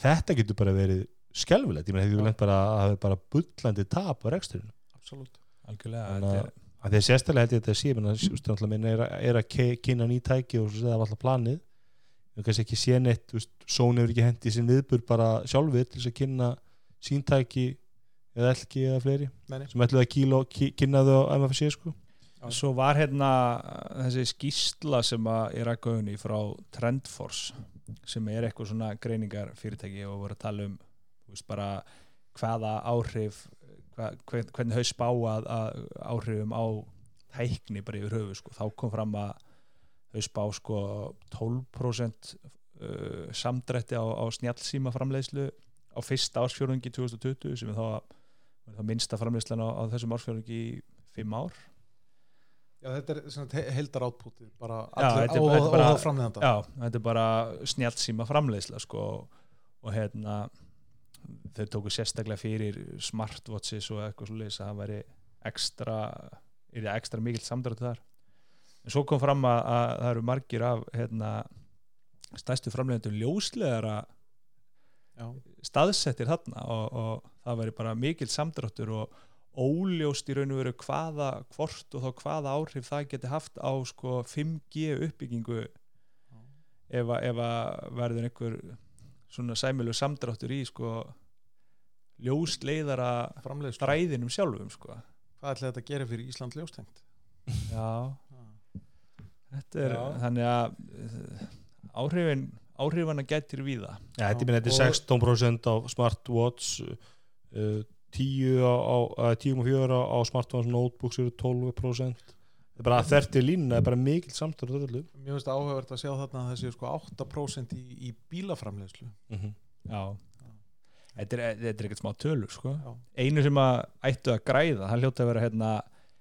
S2: þetta getur bara verið skelfilegt, ég meina, getur lent bara að hafa bara bullandi tap á reksturinn
S5: absolutt.
S3: Algjörlega
S2: Þannig
S3: er,
S2: að því að sérstaklega held ég þetta að sé, ég meina, þú veist, náttúrulega minna er, að- er að kynna ný tæki og það var alltaf planið. Við kannski ekki sé neitt, Sony hefur ekki hendi sin viðbur bara sjálfur til þess að kynna sín tæki eða LG eða fleiri
S5: nei.
S2: sem ætluðu að kíla, ki, kynna þau á MFC sko.
S3: svo var hérna þessi skýsla sem að er að gauðni frá Trendforce sem er eitthvað svona greiningar fyrirtæki og voru að tala um veist, bara hvaða áhrif hva, hvern- hvernig þau spá að, að áhrifum á tækni bara yfir höfu sko. þá kom fram að þau spá sko 12% uh, samdrætti á, á snjallsíma framleiðslu á fyrsta ársfjörungi 2020 sem er þá, þá minnsta framleiðslan á, á þessum ársfjörungi í fimm ár
S5: Já, þetta er svona he- heildar átpútið bara og framleiðanda
S3: Já, þetta er bara snjált síma framleiðsla sko og hérna þau tóku sérstaklega fyrir smartwatches og eitthvað svo að það væri ekstra ekstra mikill samdrætt þar. En svo kom fram að, að það eru margir af hérna stærstu framleiðendum ljósleðara
S5: Já,
S3: staðsettir þarna og, og það væri bara mikill samdráttur og óljóst í raun og veru hvaða hvort og þá hvaða áhrif það geti haft á sko 5G uppbyggingu ef að verður einhver svona sæmilu samdráttur í sko ljósleiðara
S5: framleiðslu.
S3: stræðinum sjálfum sko.
S5: Hvað ætla þetta að gera fyrir Ísland ljóstengt?
S3: já, þetta er
S5: Já.
S3: þannig að eh, áhrifin áhrifana getur víða.
S2: Ja, þetta, ég meina, þetta er 16% á smartwatch uh, 10 á, á, 10,4 á, á smartwatch notebooks eru 12% það er bara að þerti línuna er bara mikil samstæður öllu
S5: Mér finnst áhugavert að sjá þarna að þessi sko 8% í, í bílaframleiðslu
S2: mm -hmm.
S3: já Þetta er, þetta er ekkert smá tölur sko.
S5: Já.
S3: einu sem að ættu að græða hann hljóta að vera hérna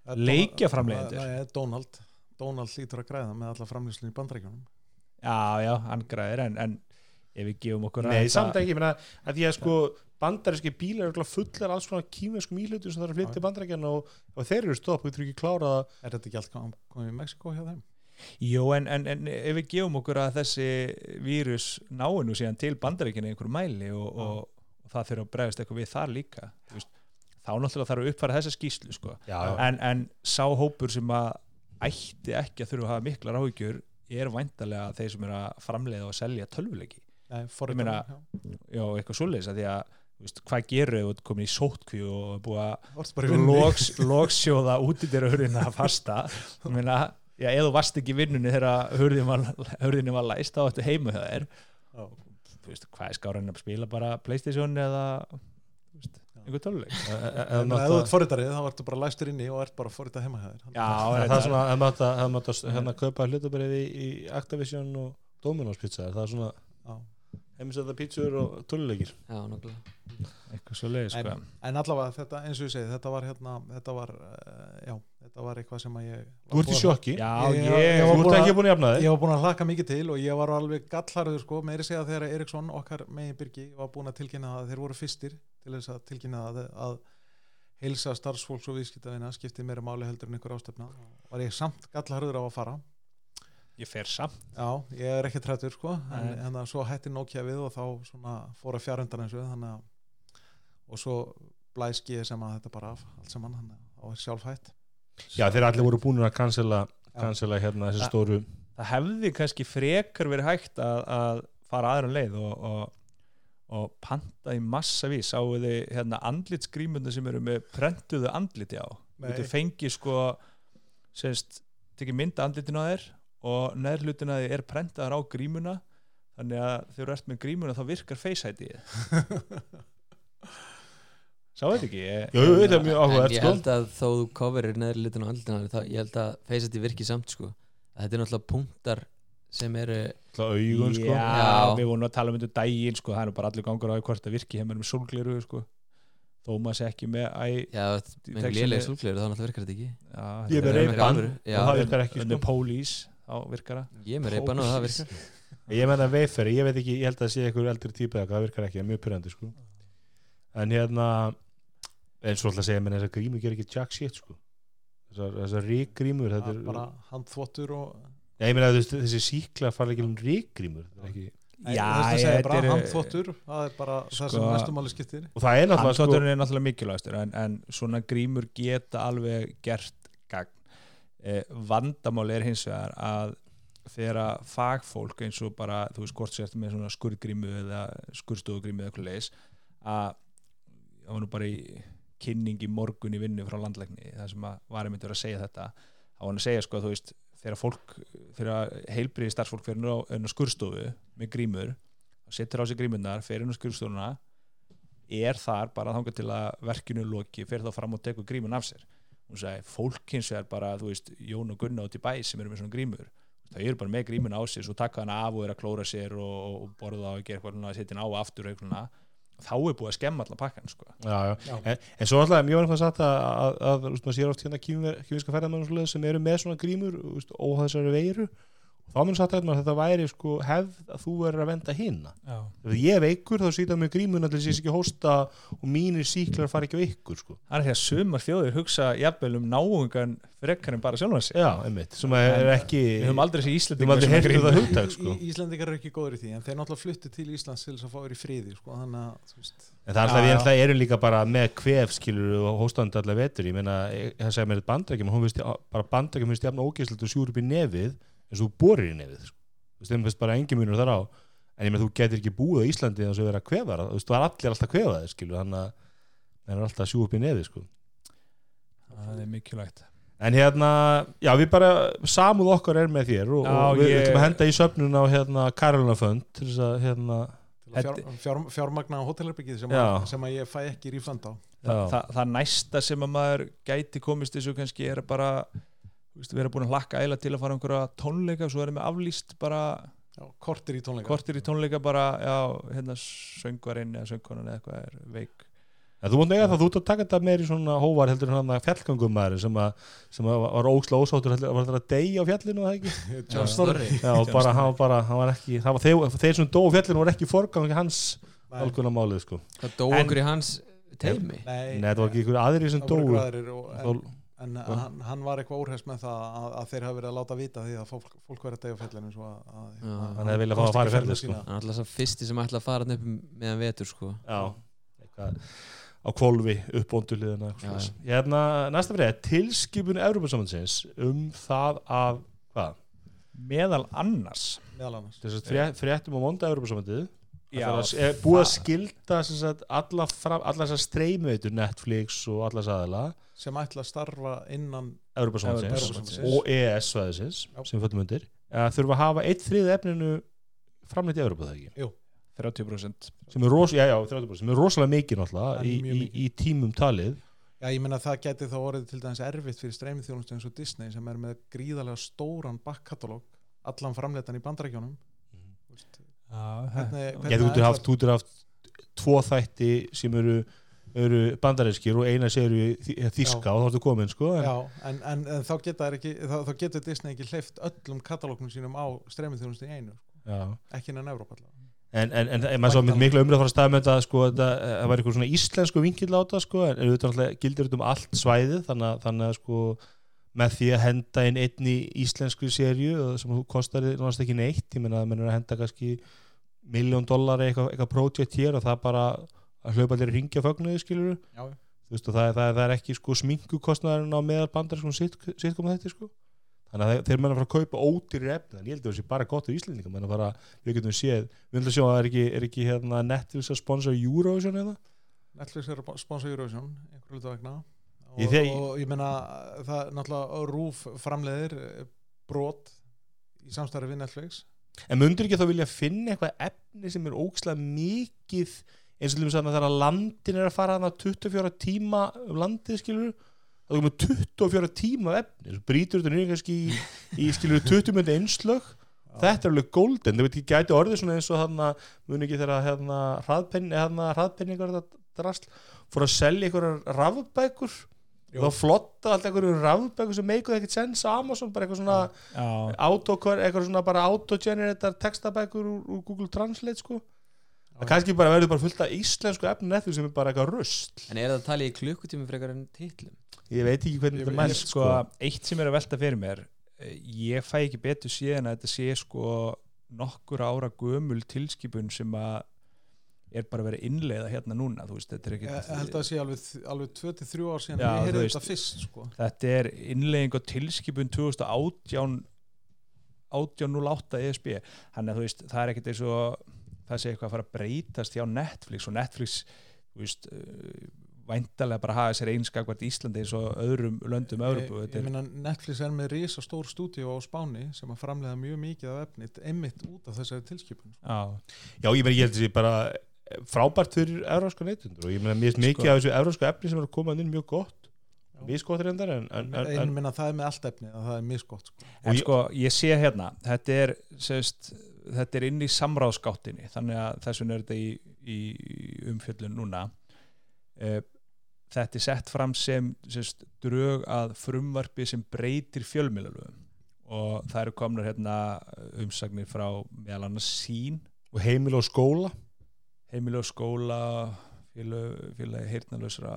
S5: Það er
S3: Leikjaframleiðendur.
S5: Donald- Nei, Donald Donald lítur að græða með alla framleiðslu í bandrækjunum
S3: já, já, hann græðir en, en ef við gefum okkur
S2: Nei, samt ekki, ég meina að því að sko bandaríski bílar eru fullar alls svona kýmeskum íhlutum sem það er að flytja til bandaríkjana og, og þeir eru stopp, við þurfum ekki klára
S5: Er þetta ekki allt kom- komið í Mexiko hjá þeim?
S3: Jó, en, en, en ef við gefum okkur að þessi vírus náu nú síðan til bandaríkinu í einhverju mæli og, og, og það þurfa að bregðast eitthvað við þar líka veist, þá náttúrulega þarf að uppfæra þessa skýslu sko.
S2: já,
S3: en, en sá hópur sem að ætti ekki að þurfa að hafa miklar áhyggjur er væntalega þeir sem er að framleiða og selja tölvuleiki.
S5: Nei,
S3: Ég meina- já, eitthvað svoleiðis að því að þú veist, hvað gerur ef þú ert komin í sótkví og er búið að
S5: Vorst bara í vinnu?
S3: loks, lokssjóða útidýra hurðina fasta? Ég meina, já, ef þú varst ekki í vinnunni þegar hurðin var, hurðin var læst þá ættu þér.
S5: Já.
S3: þú veist, hvað er skáran að spila bara Playstation eða þú veist, einhver töluleik
S2: E- e- ef
S5: þú ert forritarið þá ertu bara læstur inni og ert bara forritað heima hjá þér.
S3: Já,
S2: það er svona, ef maður ef maður hérna kaupa hlutabrið í, í Activision og Domino's pizza, það er svona
S5: Já.
S2: heimisæða pítsur og töluleikir
S4: já, nokkulega
S3: eitthvað svo leið sko.
S5: en, en allavega þetta eins og ég segi þetta var hérna þetta var, uh, já, þetta var eitthvað sem að ég
S2: Þú ert í sjokki,
S3: já,
S5: Ég-
S3: ég,
S5: ég
S2: þú
S5: var
S2: ert ekki búin að jafna þig?
S5: ég var búin að hlaka mikið til og ég var alveg gallharður sko, meiri segja þegar Eriksson okkar megin byrgi var búin að tilkynna að þeir voru fyrstir til þess að tilkynna að, að heilsa starfsfólks og viðskiptavina skipti meira máli heldur en einhver ástöfna. Var ég samt gallharður á að fara
S3: ég fer samt.
S5: Já, ég er ekki trættur sko. En,
S3: Nei.
S5: en það svo hætti Nokia við og þá svona fór að fjárhundan eins og þannig að og svo blæs GSM að þetta bara af allt saman, þannig að þá er sjálfhætt.
S2: Já, þeir allir voru búin að cancela,
S5: Já.
S2: cancela hérna þessi stóru
S3: það hefði kannski frekar verið hægt að, að fara aðra leið og, og, og panta í massavís sáu þið hérna andlitsgrímunda sem eru með prentuðu andliti á? Þú fengi sko semst, tekið mynda andlitin á þér og neðrlutin að þið er prentaðar á grímuna þannig að þegar þú ert með grímuna þá virkar face-ID Sá þetta ekki? Ég,
S2: Jú, þetta er mjög áhugavert
S4: ég
S2: sko.
S4: held að þó þú coverir neðri litin á andlina þá ég held að Face ID virki samt sko. Þetta er náttúrulega punktar sem eru
S2: Það augun sko.
S3: Já, við vorum að tala um þetta daginn sko, það er bara allir gangur á því hvort það virki hefur með sólgleru sko. þó maður sé ekki með
S4: já, með
S3: Texan
S4: léleg
S3: er-
S4: súlgleru þá náttúrulega virkar þetta ekki.
S3: Já,
S2: Ég er með.
S4: Já,
S2: og það virkar ekki
S3: Under
S2: sko
S3: police, þá virkar það
S4: ég er með reypan og það virkar.
S2: Ég menna veiferi, ég veit ekki, ég held að það sé einhver eldri típa það virkar ekki, það er mjög pyrrandi sko. En hérna eins og alltaf segja, menn þessar grímur gerir ekki jack shit sko. Þessar, þessar ríkgrímur, þetta er
S5: bara handþvottur og
S2: Nei, ég meina þessi síkla fara ekki um ríkgrímur það er ekki
S3: Já,
S5: þess að
S3: ég-
S5: segja
S3: þetta
S5: bara handþvottur það er bara það sem
S3: Sko-
S5: mestum skiptir.
S2: Það er náttúrulega sko
S3: Handtótturinn er náttúrulega mikilvægastur en, en svona grímur geta alveg gert gagn. eh, vandamál er hins vegar að þegar að fagfólk eins og bara, þú veist, hvort sért með svona skurðgrímu eða skurðstofugrímu eða eitthvað leis að það var nú bara í kynning í morgun í vinnu frá landlækni það sem að varum myndi að segja þetta þá var hann að segja sko að þú veist þegar fólk, þegar heilbriði starfsfólk fyrir inn á, skurðstofu með grímur og setur á sig grímurnar, fer inn á skurðstofuna er þar bara þangað til að verkinu er loki, fer þá fram og tekur grímun af sér hún sagði, fólk hins vegar bara þú veist, Jón og Gunna út í bæ sem eru með svona grímur það eru bara með grímun á sér svo taka hana af og er að klóra sér og, og borða og gera eitthvað setja hana á og aftur og eitthvað þá er búið að skemma allan pakkan sko.
S2: Já, já.
S5: Já.
S2: En, en svo alltaf, mjög var eitthvað satt að, að, að, að maður sér oft hérna kýminska svoleiðis sem eru með svona grímur og þessari veiru þá mun satt að þetta væri sko hefð að þú er að venda hinna ef ég er veikur þá sýta með grímun allir sé ekki hósta og mínir síklar fara ekki á ykkur sko.
S3: Það er því að sumar þjóðir hugsa jafnvel um náungan frekar en bara sjálfan sig.
S2: Já, einmitt, sem að er ekki
S3: við höfum aldrei
S2: höfum
S3: Íslandingar
S2: aldrei
S3: sem
S2: heyrtu
S3: grímur.
S2: það hugtak sko.
S5: Í- Íslendingar eru ekki góður í því en þeir náttúrulega fluttu til Íslands til þess að fá þér í friði sko, þannig að
S2: En það er alltaf, alltaf erum líka bara með kvef skilur og hóstandi allar vetur. Ég meina, ég- það segir mér þetta bandrækjum hún veist, bara bandrækjum finnst jafn ógeðslega og sjúr upp í nefið eins og þú borir í nefið sko. þú veist, þeim finnst bara engin munur þar á en ég meina, þú getur ekki búið á Íslandi þess að vera kvefar, þú veist, það er allir alltaf kvefaðir skilur, þannig að það er alltaf að sjú upp í nefið sko.
S3: það er mikilvægt
S2: en hérna, já, við bara samúð okkar er með þér og,
S3: Já,
S2: og við
S3: ég-
S2: ætlum að henda í söfnun á hérna Karolina Fönd til þess að hérna,
S5: að fjár, fjár, fjármagna hótelherbyggið sem,
S2: Já.
S5: að- sem að ég fæ ekki rífland á
S3: Þa, það, það næsta sem að maður gæti komist þessu kannski er bara veist, vera búin að hlakka eila til að fara á einhverja tónleika svo er með aflýst bara
S5: Já, kortir í tónleika.
S3: kortir í tónleika bara já, hérna söngvarinn eða söngkonan eða eitthvað er veik.
S2: En þú múnt eiga það, þú ert að taka þetta meir í svona hóvar heldur en hann að fjallgangumæður sem, að, sem að var ósla ósáttur heldur, var þetta að deyja á fjallinu eða ekki?
S5: John Snorri
S2: Já, og bara, hann var bara, hann var ekki var þeir, þeir sem dó á fjallinu var ekki forgang hans algjörna málið sko.
S4: Það dó okkur í hans teimi
S5: Nei,
S2: Nei, það var ekki ykkur aðri sem
S5: það en, en hann, hann var eitthvað úrhest með það að, að þeir hafa verið að láta vita því að fólk, fólk verið að deyja á fjallinu svo að, að,
S4: Já.
S5: að
S2: Hann hefði viljað fá að fara í fjallið, sko.
S4: er alltaf svo fyrsti sem ætla að fara upp meðan vetur sko
S2: Já, eitthvað á kvolfi upp ónduliðina
S4: já.
S2: Hérna, næsta fyrir er tilskipun Európa-sambandsins um það að hvað?
S3: meðal annars
S5: meðal annars
S2: Þess að frétt, fréttum á monda Európa-sambandið Búið að
S3: það-
S2: skilda sem sagt, alla, fram, alla þessar streymveitur Netflix og alla sæðala
S5: sem ætla að starfa innan Evrópusambandsins.
S2: og EES-svæðisins
S5: Já.
S2: sem fötum undir. Að þurfa að hafa eitt þriðið efninu framleitt í Európa það ekki?
S3: 30%
S2: sem er, ros, já, já, 30%, sem er rosalega mikið náttúrulega í, í, í tímum talið.
S5: Já, ég meina það geti þá orðið til dæmis erfitt fyrir streymið þjónustu eins og Disney sem er með gríðarlega stóran backkatalóg allan framleitan í bandarækjónum hvernig,
S2: Getur út haft, út haft tvo þætti sem eru, eru bandarinskir og eina séu þíska og þá ertu komin sko en,
S5: Já, en, en, en þá, ekki, þá, þá getur Disney ekki hleyft öllum katalógnum sínum á streymið þjónustu í einu
S2: já.
S5: ekki innan Evrópa allavega.
S2: En, en, en, en maður svo með miklu umræð fara að staða með þetta sko, þetta, það var eitthvað svona íslensku vinkill á þetta sko, en auðvitað gildir þetta um allt svæðið að- þannig að sko með því að henda inn einn í íslensku og sem kostar náttúrulega ekki neitt ég menna að menn er að henda kannski miljón dólar eitthvað, eitthvað projekt hér og það bara að hlaupa allir ringja fögnuði skilur og það, það, er- það er ekki sko sminkukostnaðurinn á meðal bandar sko sitcom þetta sko. Þannig að þeir- menna að fara að kaupa ódýri efni en ég held að það sé bara gott á Íslandingum fara, við getum séð, við höfum að sjá að það er ekki, er ekki hérna, Netflix að sponsor Eurovision eða?
S5: Netflix er að sponsa Eurovision einhverju hluta vegna og,
S2: þeg-
S5: og ég meina það er náttúrulega rúf framleiðir eh, brot í samstarfi við Netflix.
S2: En mundur ekki þá vilja finna eitthvað efni sem er ókslega mikið eins og að þegar landin er að fara þarna 24 tíma um landið skilur það er komið 24 tíma af efni. Svo brýtur þetta niður kannski í, í skilur 20 myndi einslög þetta er alveg golden, það veit ekki gæti orðið svona eins og þarna, muni ekki þegar hérna hraðpenning, hérna hraðpenningar þetta drasl, fór að selja einhverjar rafbækur. Og flotta alltaf einhverju rafbækur sem meikuð ekkert sens á Amazon, bara eitthvað svona
S3: Já,
S2: autokor, eitthvað svona bara autogenerator textabækur úr, úr Google Translate sko. Það kannski bara verður bara fullt af íslensku efni nettu sem er bara eitthvað rust
S4: En er það að tala í klukkutími frekar en titlum?
S2: ég veit ekki hvernig þetta mælst
S3: sko,
S2: sko.
S3: eitt sem er að velta fyrir mér eh, ég fæ ekki betur síðan að þetta sé sko nokkur ára gömul tilskipun sem að er bara verið innleiða hérna núna þú veist, þetta er
S5: ég
S3: ekki
S5: ég held að það sé alveg, alveg 2-3 ár síðan
S3: Já,
S5: heyrði
S3: veist.
S5: þetta fyrst sko.
S3: þetta er innleiðing og tilskipun 2018 1808 ESB þannig að þú veist, það er ekkert eins og það sé eitthvað að fara að breytast hjá Netflix og Netflix þú veist, uh, væntalega bara hafa sér einskakvart Íslandi eins og öðrum löndum Európu
S5: ég, ég meina Netflix er með risa stór stúdíu á Spáni sem að framleiða mjög mikið af efni einmitt út af þessari tilskipun.
S3: Já,
S2: já ég meina ég held að þetta sé bara frábært fyrir európska neytundur og ég meina mér er mikið
S3: Sko-
S2: af þessu európska efni sem er að koma inn mjög gott. Gott reyndar en, en, en,
S5: ég
S2: en
S5: meina það er með allt efni að það er misgott sko.
S3: en
S2: ég-
S3: sko ég sé hérna þetta er, sérst, þetta er inn í samráðskáttinni þannig að þess vegna er þetta í, í umfjöllun núna. Eh, þetta er sett fram sem sérst, drög að frumvarpi sem breytir fjölmiðlalögum. Og það eru komnar hérna umsagnir frá meðal annars sín
S2: og heimil og skóla
S3: heimili og skóla félagi, félagi heyrnalausra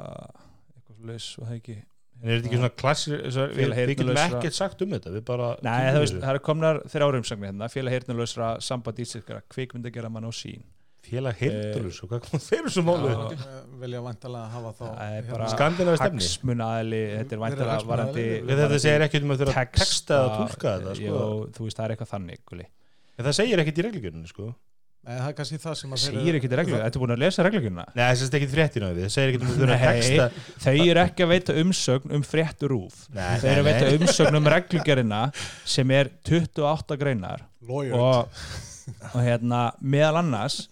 S3: eitthvað svo leis og það ekki
S2: en er þetta ekki svona klassir við, getum ekkert sagt um þetta við bara
S3: Nei, það, veist,
S2: þessu.
S3: það eru komnar þrjár umsagnir hérna félagi heyrnalausra samband íslenskara kvikmyndagjara mann og sín
S2: félag heyrnarlaus og hvað kom þeir þessu málu.
S5: Eh, vilja vantalega hafa þá
S3: er
S5: hérna-
S2: Skandinavísk stefni.
S3: hagsmunaðili þetta er
S5: hagsmunaaðili.
S3: varandi
S2: við þetta segir ekkert um að þurfa að texta eða tólka þetta sko.
S3: Jó, þú veist, það er eitthvað þannig guli.
S2: en það segir ekkert í reglugjörnum sko.
S5: Nei, það er kannski það sem að þeir
S3: segir ekki reglugjörna, þetta er búin að lesa reglugjörna
S2: Nei, það sést ekkert fréttina við, það segir ekkert um að þurfa að texta.
S3: þau eru ekki að veita umsögn um fréttu rúf.
S2: Nei,
S3: þau eru að veita umsögn um reglugjörina sem er 28 greinar.
S5: Lawyer.
S3: Og, og hérna meðal annars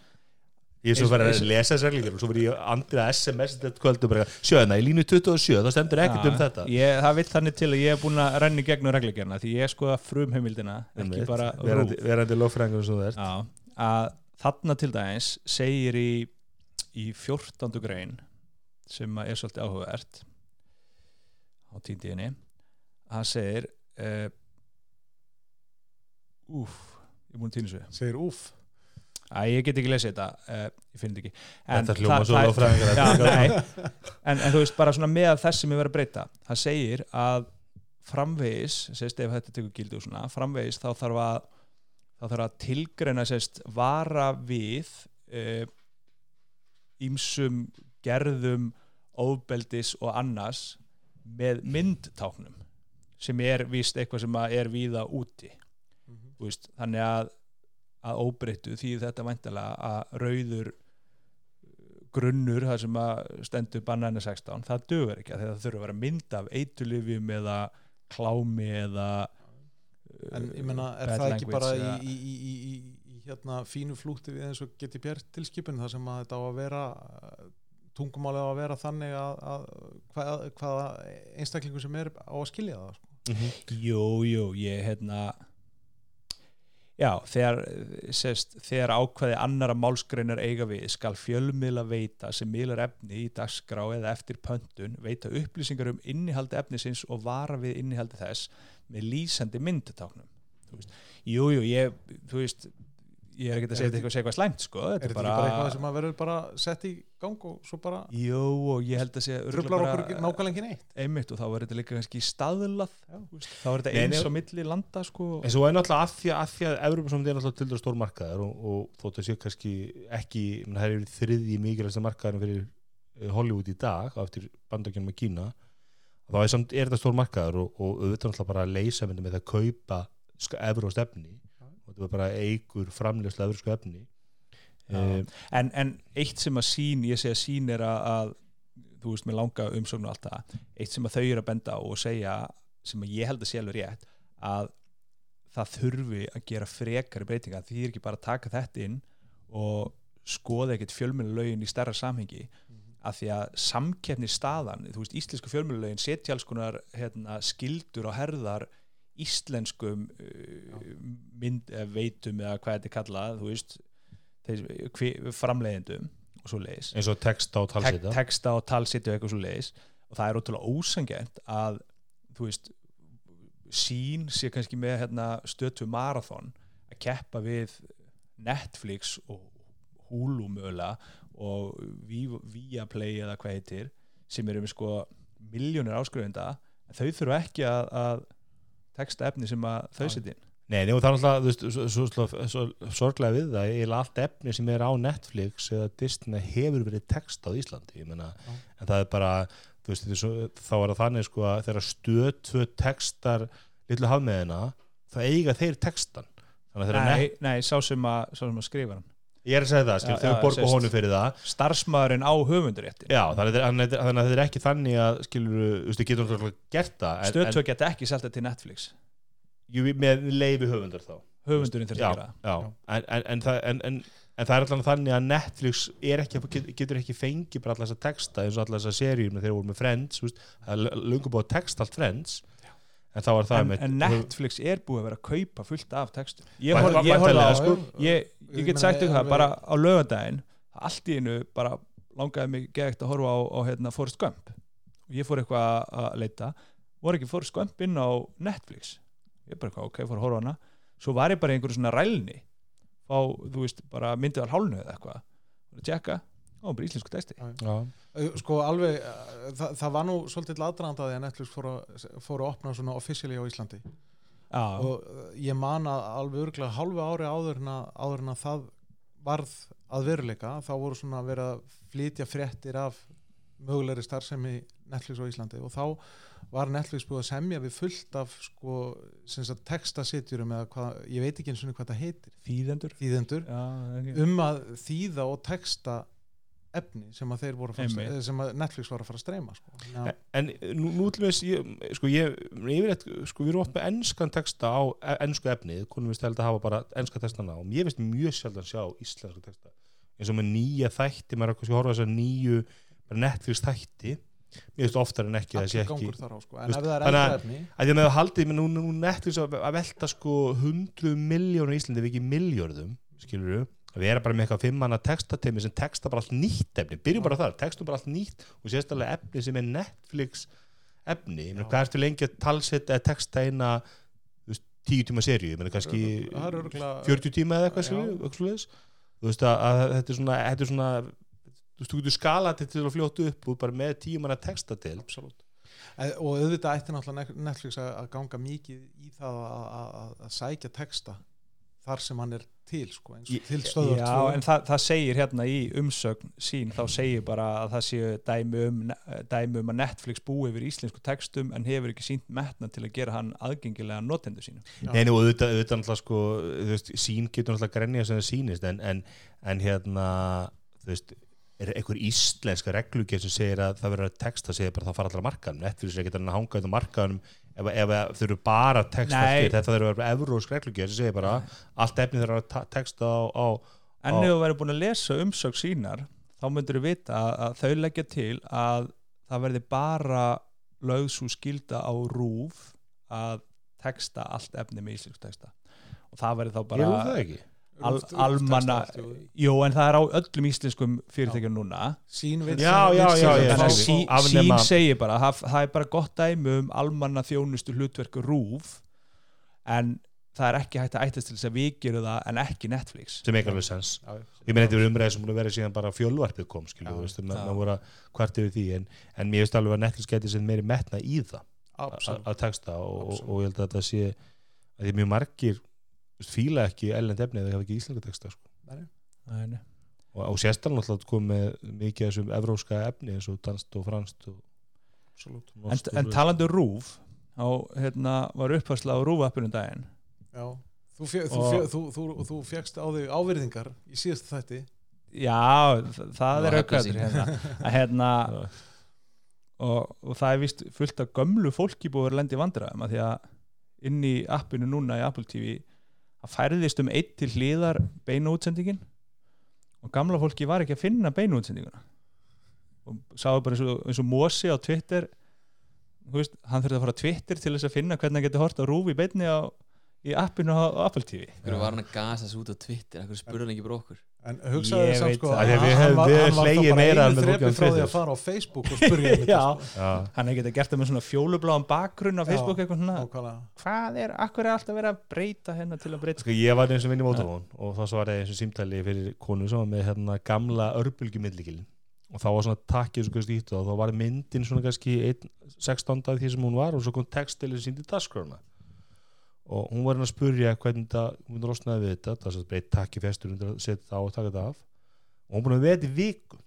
S2: Ég er svo bara að lesa þessu reglugjörn og svo verið ég andrið að SMS þetta kvöldu bara, sjöðna, í línu 27 það stendur ekkert um þetta.
S3: ég, það vill þannig til að ég er búin að renna í gegnum reglugjörna því ég er sko að frumheimildina ekki bara
S2: verandi,
S3: rúf.
S2: verandi lögfræðingur sem þú ert.
S3: Já, að þarna til dæmis segir í, í 14. grein sem að er svolítið áhugavert á tíndíðinni að hann segir uh, úf, ég er búin að týna svo
S5: segir úf
S3: Æ, ég get ekki lesið þetta, uh, ég finn ekki. En nei, en, en þú veist bara svona með þess sem ég verið að breyta það segir að framvegis sérst ef þetta tekur gildi og svona framvegis þá þarf að þá þarf að tilgreina sérst vara við ímsum gerðum ofbeldis og annars með myndtáknum sem er víst eitthvað sem er víða úti
S5: Mhm.
S3: Þú veist, þannig að að óbreyttu því þetta væntalega að rauður grunnur það sem að stendur bannæna 16 það dögur ekki að það þurfa að vera mynd af eitulifjum eða klámi eða
S5: En ég meina, er
S3: bad
S5: það ekki bara í, í, í, í, í, í hérna fínu flútti við eins og geti bjart tilskipun þar sem að þetta á að vera tungumálið á að vera þannig að, að hvað, hvaða einstaklingu sem er á að skilja það sko.
S3: Jú, jú, ég hérna Já, þegar, sest, þegar ákveði annara málskreinar eiga við skal fjölmiðla veita sem miðlar efni í dagskrá eða eftir pöntun veita upplýsingar um innihaldi efnisins og vara við innihaldi þess með lýsandi myndutáknum Jú, jú, ég, þú veist ég er ekki að segja
S5: Er
S3: þetta eitthvað, segja eitthvað slæmt sko,
S5: Er
S3: þetta
S5: þetta ekki bara eitthvað sem að verður bara sett í gang og svo bara
S3: Jú, og ég held að segja
S5: trublar okkur ekki neitt?
S3: Einmitt og þá er þetta líka kannski staðlað þá er þetta eins á milli landa sko.
S2: En svo er náttúrulega að því að, að, því að Evropasamband er náttúrulega til dæra stór markaður og, og þótt að sé kannski ekki menn, það er yfir þriðji mikilvægsta markaðurinn fyrir eh, Hollywood í dag á eftir bandakjörnum með Kína þá er, samt, er þetta stór markaður og, og auðvitað náttúrulega bara að leysa myndi með það að kaupa evróst efni og þetta er bara eigur framlegslega evrósku efni
S3: Já.
S2: um,
S3: en, en eitt sem að sín, ég segi að sín er að, að þú veist með langa umsóknu og allt það, eitt sem að þau eru að benda á og segja, sem að ég held að sé alveg rétt, að það þurfi að gera frekari breytinga því er ekki bara að taka þetta inn og skoða ekkert fjölmjölulögin í stærra samhengi að því að samkeppni staðan, þú veist, íslensku fjölmjölulögin setja alls konar hérna, skildur og herðar íslenskum uh, mynd, eða veitum eða hvað þetta er kallað, þú veist þeir, framleiðendum og svo leiðis
S2: eins og texta og
S3: Tek,
S2: talsita
S3: texta og talsiti og eitthvað svo leiðis og það er ótrúlega ósangjant að þú veist sín sé kannski með hérna, stötu marathon að keppa við Netflix og Hulu mögulega og Vi- Viaplay eða hvað heitir sem eru með sko miljónir áskrifenda en þau þurfa ekki að, að texta efni sem að þau setja inn.
S2: Nei, það er alltaf, sorglega við það, eiginlega allt efni sem er á Netflix eða Disney hefur verið text á Íslandi, ég
S5: Já.
S2: en það er bara, þú veist, svo, þá er það þannig sko að þegar stöð tvö textar litlu hafmeðina, þá eiga þeir textan, þeirra
S3: nei, nei, sá sem að, sá sem að skrifa hann
S2: ég er að segja það, skil,
S3: Já,
S2: þau
S3: sést.
S2: honum fyrir það,
S3: starfsmaðurinn á höfunduréttin
S2: já, þannig að, að að þetta er ekki þannig að, skilur, þú veist, þið getur náttúrulega gert það,
S3: stöðtöð geta ekki selta til Netflix
S2: jú, með leifi höfundar þá.
S3: höfundurinn þurft að gera
S2: já. En, en, en, það, en, en, en það er alltaf þannig að Netflix ekki, get- getur ekki fengið bara alltaf þessa texta eins og alltaf þessa seríum þegar þeir voru með Friends það er lungu búið að texta allt Friends en þá var það
S3: en,
S2: með
S3: en Netflix er búið að vera að kaupa fullt af textum. Ég, horf, ég, á,
S2: sko.
S3: ég, ég get sagt ykkur það bara á lögadaginn allt í einu bara langaði mig gett að horfa á, á hérna, Forrest Gump. Og ég fór eitthvað að- leita. Voru ekki Forrest Gump inn á Netflix? Ég bara eitthvað, ok, fór að horfa á hana. Svo var ég bara í einhverju svona rælni. Fá, þú veist, bara myndið var hálnu eða eitthvað. Og tjekka, ó, bara íslensku texti.
S2: Já.
S5: Sko alveg, það, það var nú svolítið aðdraðandaði að Netflix fór að, fór að opna svona officially á Íslandi.
S3: Já,
S5: og ég man að alveg örgulega hálfu ári áður en að, áður en að það varð að veruleika þá voru svona verið að flytja fréttir af mögulegri starfsemi Netflix á Íslandi. Og þá var Netflix búið að semja við fullt af sko, sem sagt textasitjurum eða hvað, ég veit ekki eins og hvað það heitir.
S3: Þýðendur.
S5: Þýðendur.
S3: Já, ekki.
S5: um að þýða og texta efni sem að að að- sem að Netflix var að fara að streyma sko. Já,
S2: en nú, nú til þess ég, sko ég, yfirleitt, sko við erum oft með enskan texta á e- ensku efnið konum við stælt að hafa bara enska textana og ég veist mjög sjaldan sjá íslenska texta. Eins og með nýja þætti maður er að horfa þess að nýju Netflix þætti. Mér veist oftar en ekki að
S5: allir
S2: ekki
S5: á sko. en
S2: Veist,
S5: ef það er eldra
S2: að-
S5: efni
S2: að að með það haldið með nú, nú Netflix að, að velta sko hundru miljónur í Íslandi ef ekki miljörðum skilur við að erum bara með eitthvað fimmanna textatemi sem texta bara allt nýtt efni. Byrjum bara þar, textum bara allt nýtt og sérstaklega efni sem er Netflix efni, ég meina hvað ertu lengi að talsetta eða texta eina tíu tíma seríu, ég meina kannski
S5: örugglega-
S2: 40 tíma eða eitthvað svoleiðis. þú veist að, að þetta er svona, þetta er svona þú veist, þú getur skala þetta til að fljóta upp og bara með tíu manna texta til
S5: Absolutt. Eh, og auðvitað ætti náttúrulega Netflix að ganga mikið í það að, að, að, að sækja texta þar sem hann er til sko, og til stöður
S3: Já, en það, það segir hérna í umsögn sín, þá segir bara að það séu dæmi um, dæmi um að Netflix búi yfir íslensku textum en hefur ekki sínt metna til að gera hann aðgengilega notendur sínum.
S2: Nei, nú, auðvitað, auðvitað náttúrulega sko, þú veist, sín getur náttúrulega grenja sem það sýnist en, en, en hérna, þú veist, er einhver íslenska reglugjör sem segir að það verður að texta segir bara að það fara allar að markaðum Netflix er ekki að hanga þetta markaðum ef, þau eru bara að texta
S3: Nei.
S2: eftir þetta þurfa að vera evrósk reglugjör sem segir bara allt efni þurfa að ta- texta á, á
S3: En ef þú verður búin að lesa umsögn sínar, þá myndur þú vita að, að þau leggja til að það verði bara lögð svo skilda á rúf að texta allt efni með íslensku texta. Og það verði þá bara...
S2: Ég það ekki
S3: al, almanna
S5: jú.
S3: en það er á öllum íslenskum fyrirtækjum núna.
S5: Sín
S2: skil.
S3: sí, sín segir bara það, það er bara gott dæmi um almanna þjónustu hlutverku rúf en það er ekki hægt að ættast til þess að við gerum það en ekki Netflix.
S2: Sem ekki alveg sens. Ég meina þetta er umræði sem búin að vera síðan bara fjölvarpið kom skilju, þú veist, maður voru að hvart yfir því en, en mér veist alveg að Netflix geti sem meiri metna í það að- texta og, og, og ég held að þetta sé að því mjög margir fíla ekki ellend efni eða hafa ekki íslenska texta sko.
S3: Nei, nei.
S2: og, og sérstaklega náttúrulega kom með mikið af þessum evróska efni eins og danst og franst og
S5: Absolutt.
S3: en, en talandi um rúf á, hérna, var uppfærsla á rúfappinu daginn
S5: Já. Þú, fjö, þú, fjö, þú, þú, þú fegst á þig ávirðingar í síðast þætti
S3: já, það
S4: Nú,
S3: er
S4: sín.
S3: hérna, að hérna og, og það er vist fullt af gömlu fólki búið að lendi vandræðum að því að inn í appinu núna í Apple TV það færðist um eitt til hliðar beinu útsendingin og gamla fólki var ekki að finna beinu útsendinguna og sáðu bara eins og, eins og Mosi á Twitter veist, hann þurfti að fara á Twitter til þess að finna hvernig hann geti hort á rúfi beinni á, í appinu á, Apple TV
S4: Hverju var hann að gasa sig út á Twitter? Hverju spurði hann ekki bara okkur
S5: en hugsaði
S3: Ég
S5: samt
S3: veit
S5: sko
S3: það.
S2: Af því að við
S5: hann var-
S2: við
S5: hann var bara
S2: meira
S5: einu
S2: á
S5: frá því að fara á Facebook og spurja um
S3: Já.
S5: þetta sko.
S2: Já.
S3: hann hefði getið gert það með svona fjólubláðan bakgrunn á Facebook eitthvað svona.
S5: Nákvæmlega.
S3: hvað er, akkur er alltaf verið að breyta hérna til að breyta?
S2: Sko, ég var eins og vinn í Vodafone og þá var ég eins og símtæli fyrir konu sem var með hérna gamla örbulgjumillikilin og þá var svona takkið svo ítt og þá var myndin svona kannski 16 af því sem hún var og svo kom textilin síndi dagskrána og hún var hérna að spurja hvernig það, hún rosnaði við þetta. Það er breytt takki festur undir að setja það á og taka þetta af. Og hún búin að veða í viku.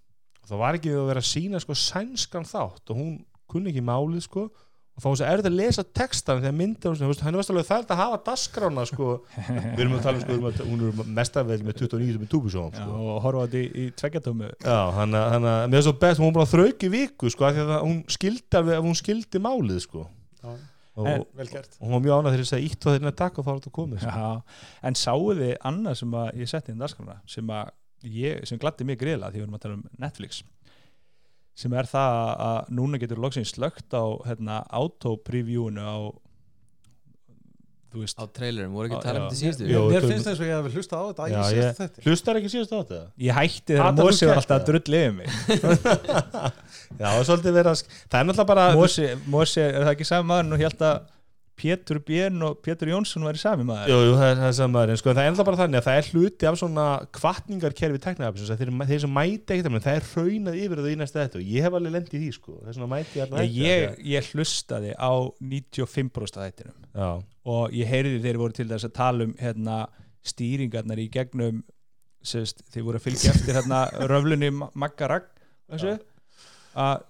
S2: Og það var ekki við að vera að sína sko sænskan þátt. Og hún kunni ekki málið sko. Og þá var þess að lesa textan þegar myndir hann er vest alveg það að hafa dagskrána sko. Við erum að tala um sko, við erum að- hún er mestavel með 29 með túbusjón
S3: Já,
S2: sko.
S3: og horfa þetta í, í tveggjatómu.
S2: Já, hann að, hann að, með þess að best, hún bara að þrauki viku, sko, af því að hún skildi alveg, hún skildi málið, sko.
S5: Já,
S2: Og, hún var mjög ánægð þegar þess að ítt og þeirra takk og þá var þetta komið.
S3: Já, en sáu þið annað sem ég setti inn dagskrana sem ég, sem gladdi mig greiðlega því við erum að tala um Netflix sem er það að núna getur loksins slögt á hérna, auto-previewinu á
S4: Á trailerum, voru ekki að tala um þetta síðustu
S5: Mér finnst eins og ég hef hlusta á þetta
S2: Já,
S5: þætti
S2: Hlustar ekki síðast á þetta?
S3: ég hætti þegar Mosi var alltaf að
S2: það?
S3: drull yfir mig.
S2: Já, það er svolítið verið að, það er náttúrulega bara,
S3: Mosi, er það ekki sami maður og held að Pétur Björn og Pétur Jónsson væri sami maður.
S2: Jú, jú, það er, er saman, en sko, það er ennþá bara þannig að það er hluti af svona kvartningarkerfi teknæðafisins, að þeir, þeir sem mæti ekkert, það er raunað yfir það í næsta þetta og ég hef alveg lendið í því, sko, það er svona mæti
S3: Já, ég, ég hlustaði á 95% af þættinum
S2: Já,
S3: og ég heyrði þeir voru til þess að tala um hérna, stýringarnar í gegnum sérst, þeir voru að fylgja eftir hérna, röflunni Magga Ragg þessu, að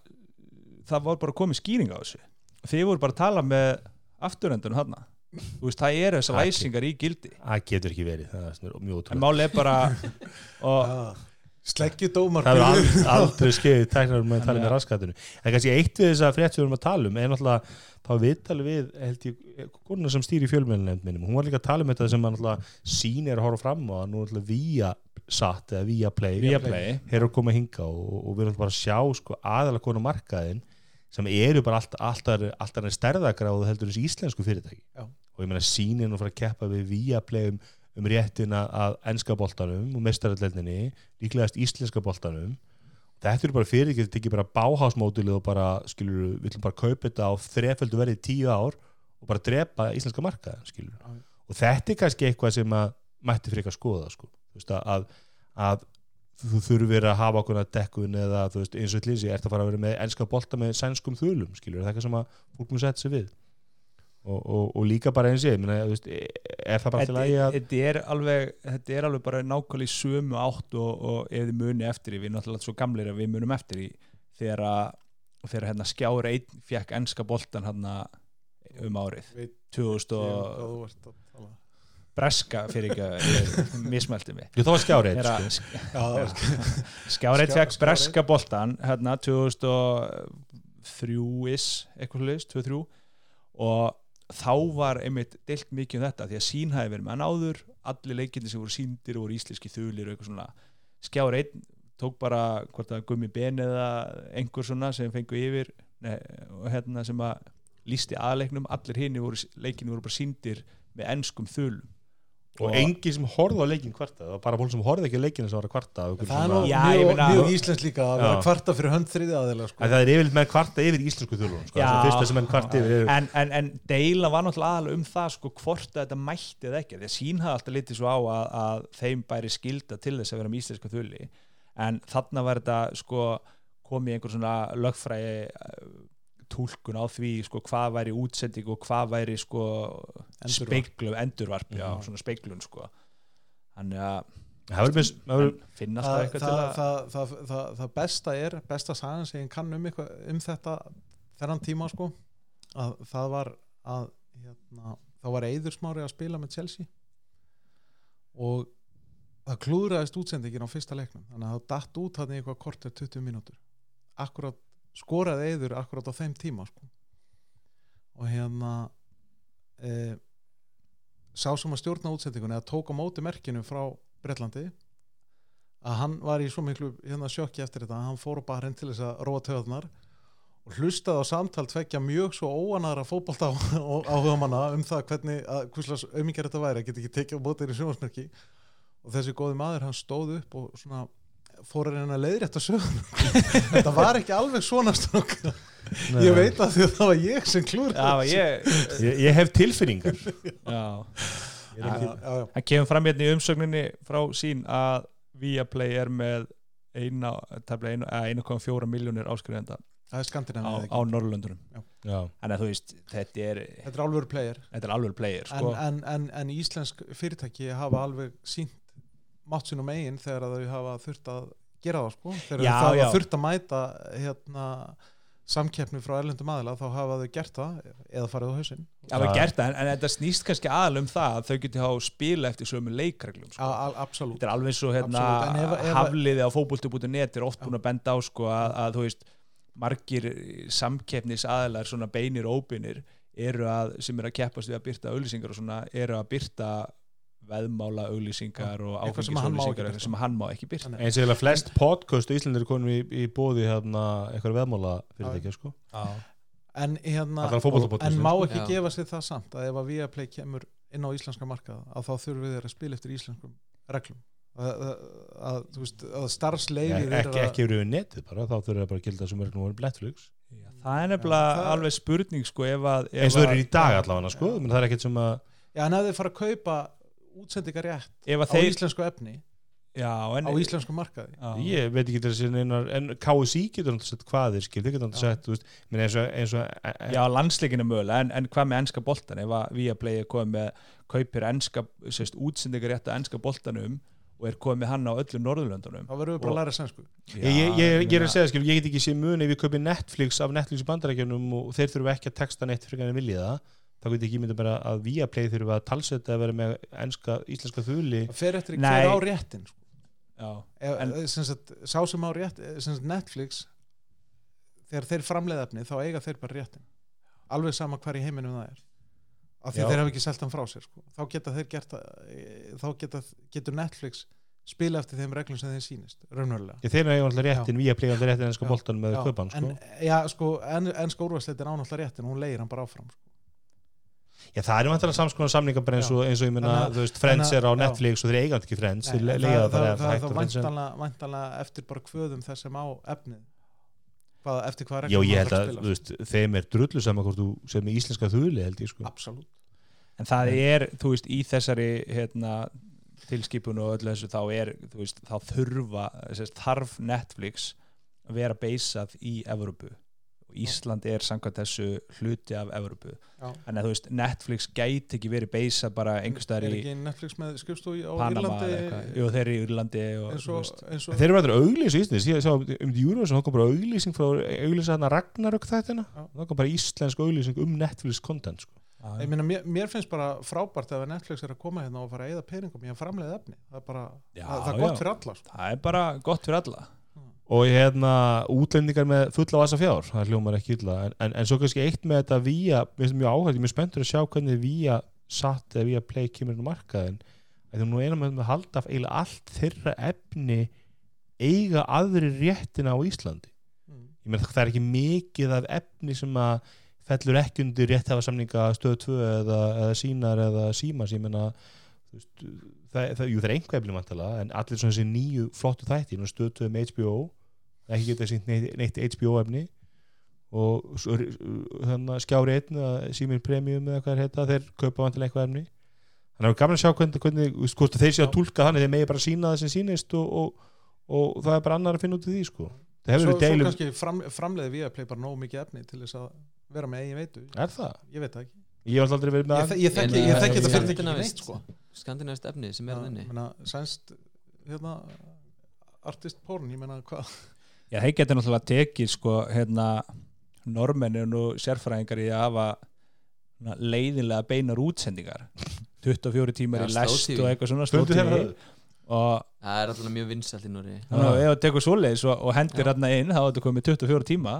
S3: það var bara komið skýring á þessu. Þeir voru bara að tala með afturendunum hérna þú veist, það eru þessar læsingar í gildi.
S2: Það getur ekki verið, það er svona mjög
S3: en
S2: ótrúlega.
S3: máli er bara og
S5: Sleggju dómar
S2: það er aldrei, aldrei skeið tæknar með að tala með raskatinu en kannski eitt við þess að frétt sem við erum að tala um er náttúrulega þá viðtalið við held ég, konuna sem stýri fjölmjölnefnd minnum, hún var líka að tala um þetta sem að náttúrulega sín er að horfa fram á að nú náttúrulega via satt eða via play
S3: via play
S2: er að koma að hinga og, og við erum bara að sjá sko, aðalega konu markaðin sem eru bara allt, alltaf, alltaf stærðagráðu heldur þessi íslensku fyrirtæki
S5: Já.
S2: og ég meina sínin og fara að keppa við play um, réttina að enska boltanum og mestaralleldinni líklegast íslenska boltanum þetta eru bara fyrirtæki, þetta er ekki bara báhásmódulið og bara, skilur, við ætlum bara kaupa þetta á þreföldu verið í tíu ár og bara drepa íslenska markaðin, skilur
S5: Já.
S2: og þetta er kannski eitthvað sem að mætti fyrir ekki að skoða, sko, þú veist að að þú þurfir að hafa okkur að dekkun eða þú veist, eins og tlýsi, ert að fara að vera með enska bolta með sænskum þulum, skilur, er það eitthvað sem að fólk mun setja sig við. Og, og, og líka bara eins og ég, veist, er það bara til að ég að
S3: þetta er alveg þetta er alveg bara nákvæmlega í sömu átt og, og ef þið muni eftir í, við erum náttúrulega svo gamlir að við munum eftir í þegar að þegar hérna skjáur einn fekk enska boltan hérna um árið.
S5: Veit
S3: 2000
S5: ég um
S3: og
S5: hvað þú ert að tala
S3: breska fyrir ekki mismælti mig.
S2: Jú, það var skjárið,
S3: Þegar
S2: sko.
S3: Skjáreit
S5: Skjá-
S3: fekk breska boltan hérna 2003-is eitthvað hlutis, 2003 og þá var einmitt deilt mikið um þetta því að sín hafi verið með hann áður allir leikindi sem voru síndir og voru íslenski þulir og eitthvað svona. Skjáreit tók bara hvort að gummi ben eða einhver svona sem fengu yfir nei, og hérna sem að lísti aðleiknum, allir hinn leikinu voru bara síndir með enskum þulum
S2: og enginn sem horfði á leikin kvarta það var bara fólk sem horfði ekki á leikinu sem var að kvarta
S5: Það er mjög, íslensk líka að vera kvarta fyrir hönd þriði aðeila sko.
S2: Að það er yfirleitt með kvarta yfir íslensku þulun sko.
S3: Já.
S2: það fyrsta sem enn kvarta yfir
S3: en, en, en deila var náttúrulega aðalega um það sko hvort þetta mætti eða ekki því að sín hafði alltaf litið svo á að, að þeim bæri skilda til þess að vera með íslenska þulli en þarna var þetta sko komið einhver svona lögfræði túlkun á því sko hvað væri útsending og hvað væri sko
S5: Endurvarp.
S3: speiklum, endurvarp já,
S2: Mhm.
S3: svona speiklun sko þannig að finna alltaf
S5: það,
S3: eitthvað
S5: það,
S3: til að
S5: það, það, það, það besta er besta sagan sem ég kann um, eitthvað, um þetta þennan tíma sko að það var að hérna, þá var Eiður Smári að spila með Chelsea og það klúðraðist útsendingin á fyrsta leiknum þannig að það datt út hann í eitthvað korter 20 mínútur akkurat skoraði Eiður akkurat á þeim tíma sko. Og hérna e, sá sem að stjórna útsendingunni eða tók á móti merkinu frá Bretlandi að hann var í svo miklu hérna, sjokki eftir þetta að hann fór á barinn til þess að róa töðnar og hlustaði á samtal tvekja mjög svo óanæðra fótbolta áhuga manna um það hvernig að hvuslas auðmingar þetta væri að geta ekki tekið á mótið í sjónvarsmerki og þessi góði maður hann stóð upp og svona fór að reyna að leiðrétta sögum þetta var ekki alveg svona strók
S2: Nei.
S5: ég veit að því að það var ég sem klúr
S3: já, ég,
S2: ég, ég hef tilfinningar.
S3: Já.
S2: Ég ekki-
S5: já, já,
S3: Það kemur fram hérna í umsögninni frá sín að Viaplay er með eina, tæplega einu- eða 1,4 miljónir áskrifenda
S5: það er
S3: á, á Norrlöndunum að þú veist, þetta er,
S5: þetta er alveg player.
S3: Þetta er alveg player
S5: en,
S3: sko.
S5: en, en, en íslensk fyrirtæki hafa alveg sínt mátt sinum eigin þegar að þau hafa þurft að gera það sko. Þegar
S3: Já,
S5: þau hafa þurft að mæta hérna, samkeppni frá erlendum aðila þá hafa þau gert það eða farið á
S3: það, en, en þetta snýst kannski aðal um það að þau geti há spila eftir sömu leikreglum sko. Þetta er alveg svo hérna,
S5: ef- ef-
S3: hafliði á fótbolti.net er oft búin að benda á sko, að, að þú veist margir samkeppnis aðilar svona beinir og óbeinir eru að, sem eru að keppast við að byrta auglýsingar og svona eru að byrta veðmála auglýsingar og áfengisauglýsingar sem hann má ekki
S5: Þannig-
S2: eins og eiginlega flest podcast á Íslandi eru konum í, í bóði hérna, eitthvað veðmála fyrirtækja sko.
S5: en, hérna, en má
S2: sko.
S5: ekki
S4: Já.
S5: gefa sér það samt að ef að Viaplay kemur inn á íslenska markað að þá þurfum við þeir að spila eftir íslenskum reglum að, að, að, að starfsleifi
S2: Ek, ekki, ekki yfir netið bara, þá þurfa bara að gilda sem verður nú verið Netflix
S3: Það er nefnilega
S5: Já,
S3: alveg spurning sko ef að ef
S2: eins og þau eru í dag allavega sko. menn það er ekkert sem að
S5: Já, en ef þið fara að kaupa útsendingar rétt
S3: ef að
S5: á
S3: þeir,
S5: íslensku efni
S3: já, en,
S5: á íslensku markaði.
S3: Já.
S2: ég veit ekki til þessi einar, en KSI getur náttúrulega sett hvað þeir skil, þeir getur náttúrulega sett þú veist, menn eins og, eins og e, e,
S3: Já, landsleikinu mögulega, en, en hvað með ennska boltan ef að Viaplay er komið með kaupir ennska, útsendingar rétt að ennska boltanum og er komið með hann á öllum Norðurlöndunum.
S5: Þá verðum við bara að læra sænsku.
S2: Ég, ég, ég, ég er að segja skil, ég get ekki sé mun ef ég kaupi Netflix af Netflix bandarækjunum og þeir þurfa ekki að texta neitt fyrir en vilja það þá get ég ekki mynda bara að Viaplay þurfa að talsetta að vera með enska, íslenska þuli
S5: það fer eftir
S3: Nei.
S5: hver á réttin sko.
S3: Já,
S5: Ef-
S3: En-
S5: eh, sem sagt, sá sem á rétt eh, sem sagt Netflix þegar þeir framleiða efni þá eiga þeir bara réttin alveg sama hvar í heiminum það er af því
S2: Já.
S5: þeir hafa ekki selt hann frá sér sko. þá geta þeir gert eh, þá geta, getur Netflix spila eftir þeim reglum sem þeir sýnist raunverulega
S2: ég, þeir eru alltaf réttin, Viaplay er alltaf réttin enska
S5: Já.
S2: boltan með
S5: Já,
S2: kaupan sko.
S5: en, já, sko, en, en skórvarsleitin ánáttúrulega réttin hún leir hann bara áfram sko.
S2: Já, það er vantilega samskonar samningar bara eins og, eins og ég
S5: að-
S2: þú veist, Friends er á
S5: að- já.
S2: Netflix og þeir eiga ekki Friends, þeir leiða
S5: það,
S2: það bara
S5: það,
S2: ef
S5: það,
S2: hægt
S5: það
S2: á Friends.
S5: væntanlega, væntanlega eftir bara kvöðum þess sem á efnið hvað, eftir hvað
S2: Já, ég held að,
S5: spila.
S2: þú veist, þeim er drullu saman hvort þú sem er íslenska þuli, held ég, sko.
S5: absolutt
S3: en það er, þú veist, í þessari hérna, tilskipun og öllu þessu þá er, þú veist, þá þurfa sérst, þarf Netflix að vera beisað í Evrópu og Ísland er samkvæmt þessu hluti af Evrópu.
S5: Já.
S3: en að þú veist, Netflix gæti ekki verið beisað bara einhverstaðar
S5: er
S3: í
S5: ekki Netflix með skrifstofu á
S3: Panama
S5: Írlandi?
S3: eitthvað, jú þeir eru í Írlandi og,
S5: og,
S3: veist,
S5: eins og
S2: Þeir eru verður auglýs í Íslands, ég sá um Júruvísson, þá kom bara auglýsing frá auglýsa þarna Ragnarök þættina, þá kom bara íslensk auglýsing um Netflix content, sko.
S5: Ég meina, mér, mér finnst bara frábært ef að Netflix er að koma hérna og fara að eða peningum í að framleiða efni. Það er bara,
S3: Já,
S5: það, það er gott fyrir alla sko.
S3: það er bara gott fyrir alla
S2: Og hérna, útlendingar með fulla vasa fjár, það hljómar ekki illa, en, en, en svo kannski eitt með þetta vía, mér finnst mjög áhægt, ég er mjög spenntur að sjá hvernig vía satt eða vía play kemur inn á markaðin, að þú nú eina með að halda eiginlega allt þeirra efni eiga aðri réttina á Íslandi.
S5: mm.
S2: ég meina það er ekki mikið af efni sem að fellur ekki undir rétthafasamninga stöð 2 eða, eða sínar eða símas ég meina það, það, jú, það er einhver efni vantilega en allir svona þessi nýju flottu þætti nú stöð 2 með HBO ekki geta sínt neitt, neitt HBO efni. Og svo er, þannig að skjári einn eða símir premium eða hvað er heita þeir kaupa vantilega eitthvað efni. Þannig að það er gaman að sjá hvernig, hvernig hvort að þeir séu að tólka þannig þeir megi bara sína það sem sýnist og, og, og það er bara annar að finna út í því sko. það hefur
S5: svo, svo
S2: deilum
S5: kannski fram, framleiði við að play bara nógu mikið efni til þess að vera með eigin veitu.
S2: Er það?
S5: ég veit það ekki.
S2: Ég hef aldrei verið með
S5: ég, þek- ég þekki þekki þetta fyrirtæki ekki
S4: skandinaviskt-
S5: neitt sko.
S4: skandinavist efni sem er
S5: meina, sænst hérna, artist porn, ég meina hvað
S3: Já, þeir getur náttúrulega tekið sko, hérna, normennin og sérfræðingar í að hafa svona, leiðinlega beinar útsendingar. 24 tímar
S4: Já,
S3: í lest
S4: TV.
S3: og eitthvað svona
S2: höfðu
S3: og
S4: það er alltaf mjög vinsalt í Núri
S3: að ef þú tekur svoleiðis og, og hendir hérna inn þá er þetta komið 24 tíma.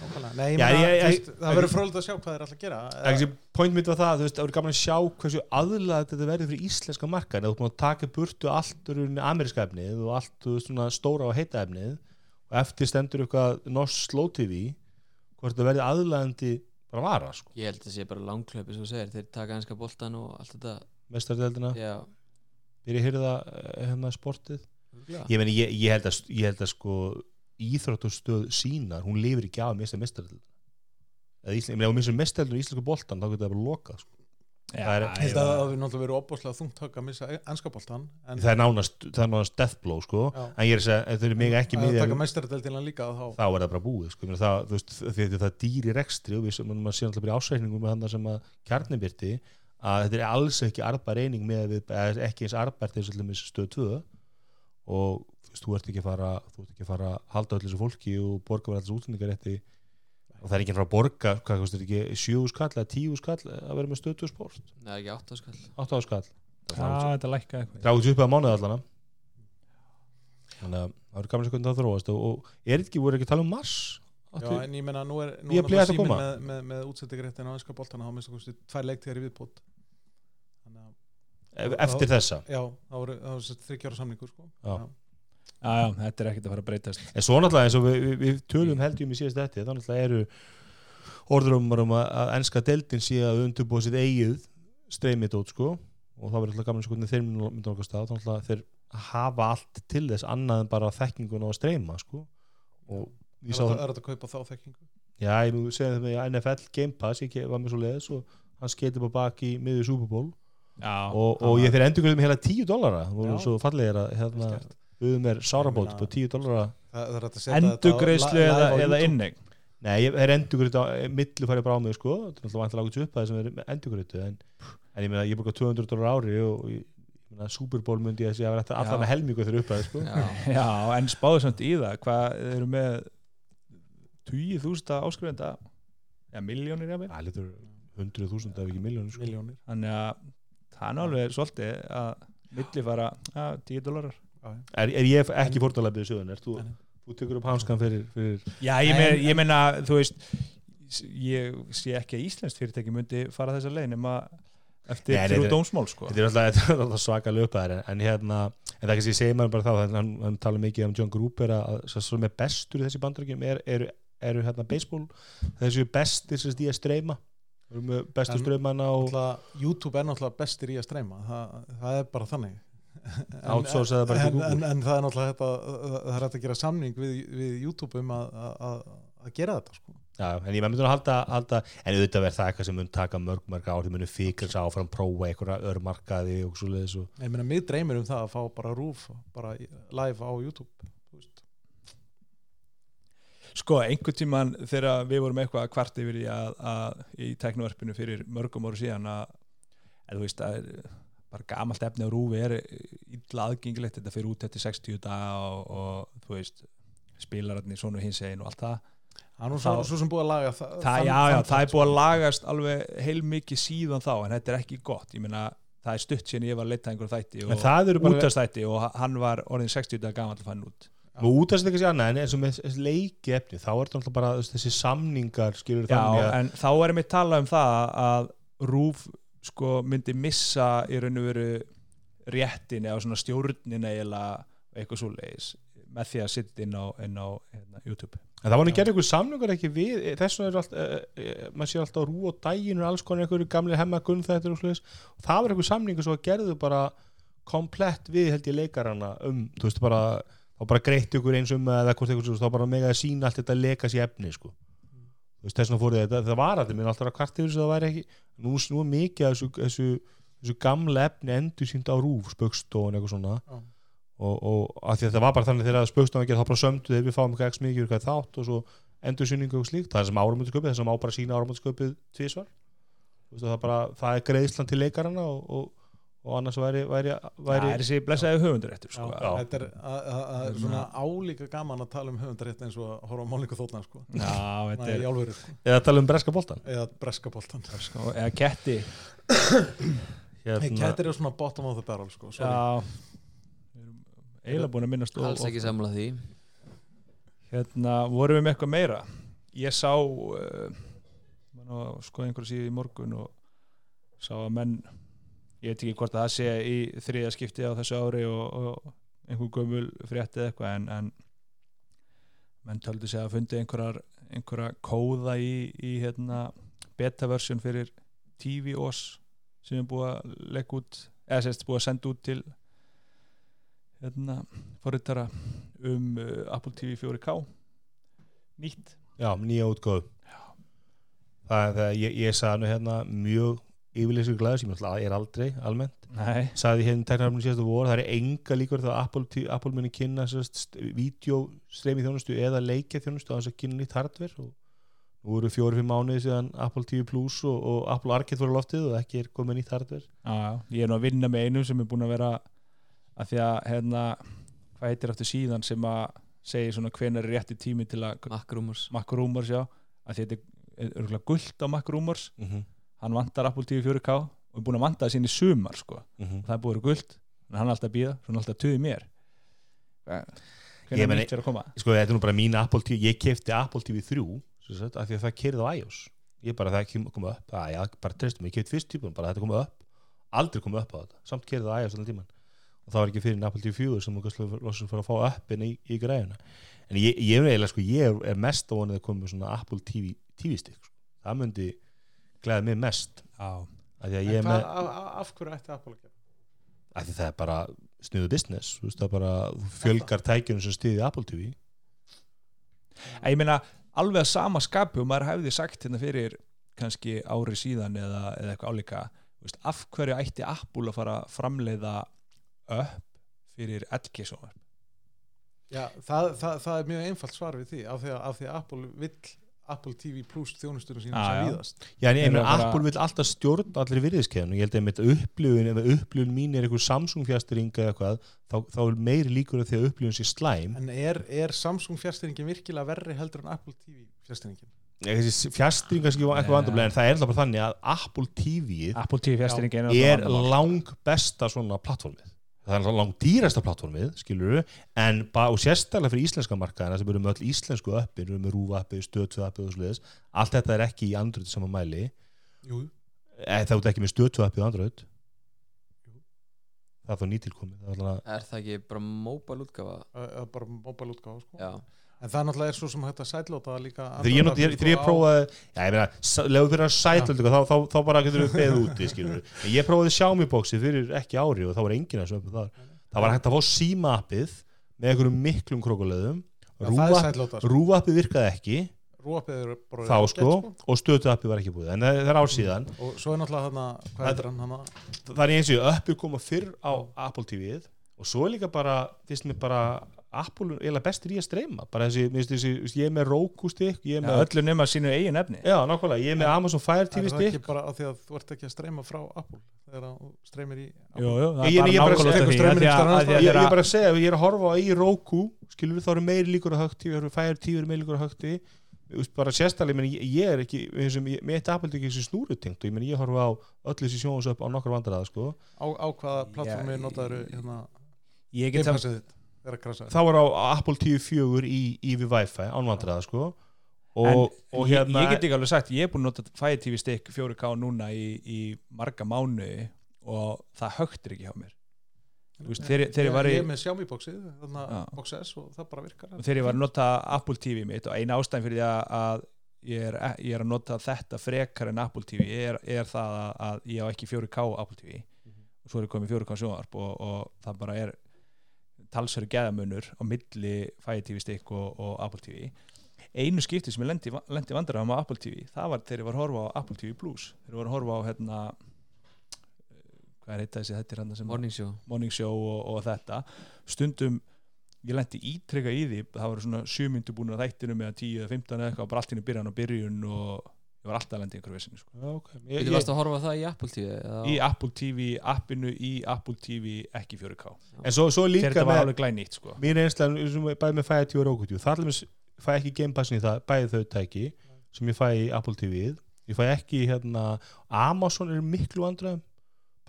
S5: Nákvæmlega. Nei, ég
S2: Já,
S5: meina,
S2: ég-
S5: þú
S2: ég-
S5: veist, það verður frólægt að sjá hvað þeir alltaf gera.
S2: Ekki, point mitt var það, þú veist, það verður gaman að sjá hversu aðlæð þetta verður fyrir íslenska markaðin eða þú búin að taka burtu allt úr ameríska efnið og allt þú veist, svona stóra og heita efnið og eftir stendur eitthvað norsk slow tv hvort það verður aðlæðandi bara vara, sko,
S4: ég held að það sé bara langklöpi svo segir þeir taka hanska boltan og allt þetta.
S2: Mestardeldina
S4: já,
S2: byrja að hyrða hérna sportið? Ég, meni, ég, ég, held að, ég held að sko íþróttustöð sínar, hún lifir ekki af að mista mestardeldina eða hún missur mestardeldina í íslensku boltan þá getur það bara lokað, sko
S5: Ég held að það hefur náttúrulega verið opbúslega þungt högg að missa ennskaboltan en
S2: það er nánast, það er nánast death blow, sko
S5: Já.
S2: en ég er að segja, ef þau eru mig ekki
S5: að líka þá
S2: þá er það bara búið sko. Ég meina það, þú veist, því að það er dýri rekstri og við sem maður sé alltaf bara í ásreikningum með þannig sem að kjarnibyrti að þetta er alls ekki arbar eining með við, eða ekki eins arbært eins og allir stöð 2 og þú veist, þú ert ekki að fara þú ert ekki að fara að halda öll þessu fólki og borga verið alls útlendingarétti og það er ekki að fara að borga, hvað kostar ekki sjöu skall eða tíu skall að vera með stöð 2 sport,
S4: það er ekki átt á skall.
S2: 8 á skall
S3: Já, þetta lækka eitthvað.
S2: Dráðið upp að mánuð allana þannig að það eru að sjá hvernig það þróast. Og, og er ekki, voru ekki að tala um mars?
S5: Já, en ég meina nú er, nú er
S2: er að
S5: náttúrulega síminn
S2: koma.
S5: með, með, með útsendingaréttin á ennska boltana þá minnst okkur tvær leiktíðar í viðbót. Að
S2: eftir þessa?
S5: Já, það voru, það voru þryggjára samningur sko.
S2: Já.
S3: Þetta er ekkert að fara að breytast.
S2: En svo náttúrulega eins og við, við, við tölum heldjum í síðast þetta, þá náttúrulega eru orður um um að, að enska deildin sé að undurbúa sitt eigið streymið út sko og þá verður alltaf gaman sko hvernig þeir mynda okkar stað, þá náttúrulega þeir hafa allt til þess annað en bara þekkingun á að streyma sko. Og
S5: er
S2: ég sá
S5: þetta
S2: það,
S5: er þetta að kaupa þá þekkingu?
S2: Já ég mjög segja það með NFL Game Pass, ég var með svo leiðis og hann skeiti bara bak í miður Super Bowl.
S3: Já,
S2: og, og ég fyrir endur með heila 10 dollara, þú voru svo fallegir að hérna, Við mér sárabót på 10 dollara.
S5: Það, það er hægt að setja þetta á
S3: endugreislu eða,
S5: á
S3: eða innegn
S2: Nei, ég er endurgriðt á millu færi brá mig sko, þetta er náttúrulega vantilega ákveðs upp að það sem er endurgriðtu en, en ég meina, ég borga 200 dólar ári og ég, meina, Super Bowl myndi ég að segja að
S3: Já.
S2: alltaf með helmingu þegar upp að sko.
S4: já,
S3: Já, en spáðu samt í það. Hvað eru með 20.000 áskrifenda ja, miljónir jafnvel?
S2: Það lítur 100.000 ef ekki miljónir sko.
S3: þannig að það er alveg svolítið að milli fara ja, 10 dólarar
S2: er, er ég ekki fórtalæpið sögun, er þú, þú tekur upp hanskan fyrir, fyrir
S3: Já, ég, meina, ég meina, þú veist ég sé ekki að Íslands fyrirtæki myndi fara þessa leið nema eftir
S2: Nei,
S3: þrjú dómsmál sko.
S2: þetta er alltaf, þetta er alltaf svaka löpaðar en, en hérna, en það kannski segir maður bara þá hann, hann, hann tala mikið um John Gruber að svo, svo með bestur í þessi bandrökjum er, eru, eru hérna baseball þessi bestir sem því að streyma. Við erum með bestu
S5: En-
S2: ströymana og
S5: Náttúrulega, YouTube er náttúrulega bestir í að streyma það, það er bara þannig
S2: Outsource það bara til
S5: en,
S2: Google.
S5: en, en það er náttúrulega þetta, það er hægt að gera samning við, við YouTube um að, að, að- að gera þetta sko.
S2: Já, en ég myndi að halda, halda en auðvitað verð það eitthvað sem mun taka mörg mörg ár þið munum fikra þess áfram, prófa einhverja örmarkaði og svo leiðis og
S5: ég meina, mig dreymir um það að fá bara rúf bara í- live á YouTube.
S3: Sko, einhvern tíman þegar við vorum eitthvað að kvart yfir því að, að í teknovarpinu fyrir mörgum áru síðan að, að þú veist að bara gamalt efni á rúfi er illa aðgengilegt. Þetta fyrir út eftir 60 daga og, og þú veist spilararnir svona hins egin og allt það.
S5: Það er nú svo, sem búið að laga það,
S3: það, já, já, það er búið að lagast alveg heilmikið síðan þá en þetta er ekki gott, ég meina það er stutt síðan ég var að einhver þætti og
S2: það bara
S3: útastætti og hann var orðin 60 daga gamall að fann út.
S2: Og út af þessi eitthvað annað en eins og með leiki efni þá er þetta náttúrulega bara þú veist, þessi samningar skilur
S3: Já,
S2: þannig að
S3: en þá erum við talað um það að Rúf sko myndi missa í raun og veru réttin eða svona stjórnin eiginlega eitthvað svo leiðis með því að sitta inn á, inn á hérna, YouTube.
S2: En það var nú gerð einhver samningar ekki við þess vegna er allt, e, e, maður sé alltaf rú og dægin og alls konar einhverju gamli hemma gunnþættir og sluðis og það var einhver samningar svo að gerðu bara komplett við held ég leikarana um, þú veist bara þá bara greitt ykkur eins um eða hvort eitthvað þá bara mega að sína allt þetta lekas í efni sko. Veist þess vegna fór þetta það var allir minn alltaf að kvart yfir þess að það væri ekki nú, nú er mikið þessu, þessu, þessu gamla efni endur sínt á rúf spöggstofun eitthvað svona.
S5: Já.
S2: og, og að því að það var bara þannig þegar spöggstofun ekki þá bara sömdu þegar við fáum eitthvað ekki mikið eitthvað þátt og svo endur síningu og slíkt. Það er sem áramöndasköpið, þess að má bara sína áramöndasköpið tvísvar það, er það er greiðslan til leikarana og, og, og annars væri, væri,
S3: Það
S2: væri
S3: er þessi blessaði höfundaréttur sko.
S5: Þetta er að- að- að- svona álíka gaman að tala um höfundarétt eins og að horfa á málingu þóttna sko.
S3: Er
S5: sko.
S2: eða tala um breska boltan
S5: eða breska boltan
S3: sko, eða ketti
S5: Hey, Kettir er svona bottom of the barrel sko. sorry.
S3: Já Við erum eiginlega búin að minnast
S4: alls ekki samla því
S3: Hérna, vorum við með eitthvað meira Ég sá uh, sko einhverju síðu í morgun og sá að menn ég veit ekki hvort að það sé í þriða skipti á þessu ári og, og einhver gömul frétti eða eitthvað en, en menn töldu sig að fundi einhverja kóða í, í hérna, beta-versjón fyrir TV-OS sem er búið að leggja út eða sérst búið að senda út til hérna, forritara um uh, Apple TV 4K nýtt.
S2: Já, nýja útgóð það er það, ég, ég sagði nú hérna mjög yfirleysur glæður sem ég er aldrei almennt.
S3: Nei,
S2: sagði hérna teknarafnum síðastu voru það er enga líkur þegar Apple, Apple muni kynna vídeostreimi þjónustu eða leikja þjónustu á þess að kynna nýtt hardware. Og nú eru fjóri-fimm mánuði síðan Apple TV Plus og, og Apple Arcade voru loftið og ekki er komið nýtt hardware.
S3: Já, já, ég er nú að vinna með einum sem er búin að vera að því að hérna, hvað heitir aftur síðan sem að segja svona hvenær er rétti tími til að
S4: Mac Rumors.
S3: Mac Rumors já, að þetta er örgulega gullt á Mac Rumors.
S2: Mm -hmm.
S3: Hann vantar Apple TV 4K og er búin að vanta það sín í sumar sko.
S2: Mm
S3: það er búin að vera gullt, en hann er alltaf að býða hann er alltaf að tuði mér.
S2: Ég
S3: hvernig nýtt er að koma?
S2: sko þetta er nú bara mín Apple TV ég kefti Apple TV 3 sem sagt, af því að það kerði á iOS. Ég bara það kom- kom upp að já, bara treystum, ég kefti fyrst típun bara þetta kom upp, aldrei kom upp á þetta samt kerði á iOS og það var ekki fyrir Apple TV 4 sem þú losum fyrir að fá uppin í, í græðuna en ég, ég eiginlega sko, ég er, mest á vonið að koma með svona Apple TV TV-stik sko. það myndi glæða mig mest.
S3: Já,
S2: af því að
S5: En
S2: ég er
S5: hvað, af, af- hverju ætti Apple að gera?
S2: Af því það er bara sniðu business þú veist það bara fjölgar tækjunum sem stiði Apple TV
S3: En ég meina alveg að sama skapi og maður hefði sagt hérna fyrir kannski ári síðan eða, eða eitthvað álíka þú veist, af hverju ætti Apple að fara að framleiða upp fyrir LG sjónvarp?
S5: Já, það, það, það er mjög einfalt svar við því af því að, af því að Apple vill Apple TV Plus þjónustunum sína
S3: Já,
S5: sem
S3: já.
S5: víðast.
S2: Já, en ég meina, Apple vil alltaf stjórn allir virðiskeiðan og ég held að með upplifun, ef upplifun mín er einhver Samsung fjastring eða eitthvað, þá, þá er meiri líkur að því að upplifun sé slæm.
S5: En er, er Samsung fjárstyrningin virkilega verri heldur en Apple TV
S2: fjastring kannski var eitthvað vandamlega en það er alltaf bara þannig að Apple TV
S3: Apple TV fjastringin
S2: er lang besta svona plattformið það er lang dýrasta plattformið skilur við, en bara og sérstaklega fyrir íslenska markaðina sem eru með öll íslensku appin, eru með rúfa appi, stötu appi og svoleiðis, allt þetta er ekki í Android sama mæli,
S5: Jú,
S2: e, það er ekki með stötu appi á Android. Það er þá nýtilkomið það er
S4: Er það ekki bara mobile útgafa?
S5: bara mobile útgáfa sko. En það náttúrulega er svo sem hægt að sætlóta líka
S2: þegar ég, ég, ég prófaði já, ég meina, s- leðu fyrir að sætla þá, þá, þá bara getur við beðið úti ég prófaði boxi fyrir ekki ári og þá var enginn að sömu þar. Það var hægt að fá síma appið með einhverjum miklum krokulegðum rúfa,
S5: sætlóta sko.
S2: appið virkaði ekki.
S5: Er
S2: þá sko,
S5: ágætt,
S2: og stötu appi var ekki búið. En það er ár síðan.
S5: Og svo er náttúrulega þarna hvað
S2: Það- er eins og uppi koma fyrr á Apple TV-ið og svo er líka bara finnst mér bara Apple eiginlega bestur í að streyma. Bara þessi, þessi, þú veist, ég er með Roku stick ég er
S3: ja,
S2: með,
S3: öllu nema sínu eigin efni.
S2: Já, nákvæmlega, ég er með Amazon Fire
S5: er
S2: TV
S5: það
S2: stick.
S5: ekki bara af því að þú ert ekki að streyma frá Apple þegar þú streymir í Apple?
S3: Jú, jú, það
S2: Ég-
S3: er
S2: ég- ég
S3: að- að
S2: er bara að segja, ég er að horfa á í Roku skilur þá eru meiri líkur við erum Fire TV eru meiri líkur á högti bara sérstaklega, ég, er ekki eins og ég- mitt Apple TV er ekki snúrutengt og ég, ég horfa á öll þessi sjónus upp á nokkur vandræða sko.
S5: á, á hvaða plattformi notaður hérna
S3: ég get það
S5: að krasa.
S2: Þá er á Apple TV 4 í, í við Wi-Fi ánvandræða sko. og,
S3: En
S2: og hérna
S3: ég get ekki alveg sagt, ég er búin að nota Fire TV Stick 4K núna í, í marga mánuði og það högtir ekki hjá mér. Veist, þegar, þegar ég
S5: ég er með Xiaomi boxið þarna
S3: Já.
S5: Box S og það bara virkar.
S3: Og þegar ég var að nota Apple TV mitt og eina ástæðin fyrir því að, að ég, er, ég er að nota þetta frekar en Apple TV er, er það að, að ég á ekki 4K Apple TV og svo er ég komið 4K sjónvarp og, og það bara er talsverðu geðamunur á milli Fire TV Stick og, og Apple TV einu skipti sem ég lendi, lendi vandræðum á Apple TV það var þegar ég var að horfa á Apple TV Plus. Þegar ég var að horfa á hérna hvað er heita þessi þetta er hann sem
S4: Morning Show.
S3: Morning show og, og þetta. Stundum ég lendi ítreka í því það voru svona 7 myndu búin að þættinu með 10 eða 15 eða eitthvað, bara allt í einu byrjan og byrjun og ég var alltaf að lendi í einhverju vesinu sko.
S2: Já, okay. ég,
S4: Þú varst að horfa það í Apple TV eða?
S3: Í Apple TV appinu í Apple TV ekki 4K
S2: en svo, svo líka
S3: þetta var alveg glænýtt sko.
S2: mín einslan, bæði með Fire TV og Roku TV það er alveg fæ ekki Game Passin í það bæði þau tæki sem ég fæ í Apple TV-ið ég fæ ekki hérna Amazon er miklu andræðum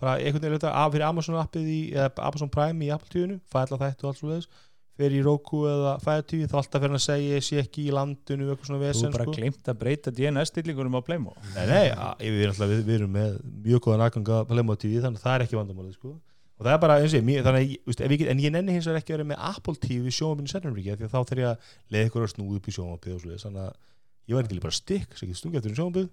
S2: bara einhvern veginn af fyrir Amazon appið í eða Amazon Prime í Apple TV-inu fæ alltaf þetta og allt svo leiðis fyrir í Roku eða TV þá alltaf fyrir hann að segja ég sé ekki í landinu eitthvað svona
S3: þú
S2: vesen
S3: bara
S2: sko.
S3: glemt að breyta DNS-stillingunum á Playmo
S2: Nei, nei, a- við, erum alltaf, við, við erum með mjög góðan aðganga Playmo TV þannig að það er ekki vandamálið sko. og það er bara eins og ég, þannig að ég, en ég nenni hins vegar ekki að vera með Apple TV sjónvapinu sérnumríkja því að þá þegar ég að leiða ykkur að snúða upp í sjónvapið og svo þannig að ég var ekki bara stikk sem ekki stungið eftir um sjónvapið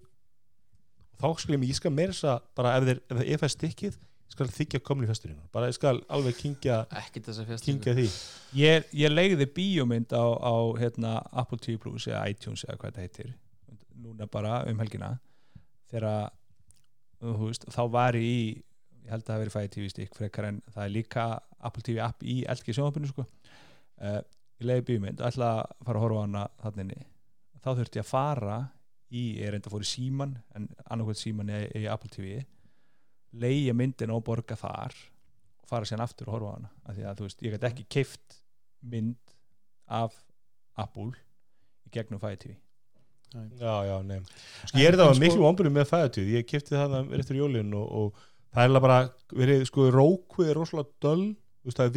S2: og þá skal ég ég skal meira þess að bara ef, þeir, ef, það er stikkið ég skal þykja komin í festurinn bara ég skal alveg kingja, kingja því.
S3: Ég, ég legði bíómynd á, á hérna, Apple TV Plus eða iTunes eða hvað þetta heitir núna bara um helgina. Þegar veist, þá var ég í ég held að það hafi verið Fire TV stick frekar en það er líka Apple TV app í LG sjónvapinu sko. uh, ég legði bíómynd og ætla að fara að horfa á hana þannig þá þurfti ég að fara í, ég er enda að fór í síman en annarkvæmt síman í, í Apple TV leiði myndin og borga þar og fara sér aftur og horfa á hana. Af því að þú veist, ég gæti ekki keift mynd af Apple í gegnum Fire TV
S2: Já, já, nei. Sko, Ég er var
S5: sko-
S2: miklu ombrið með fæðatíð Ég kipti það eftir jólin og, og það er bara verið, sko, Roku er rosalega döl þú veist, það er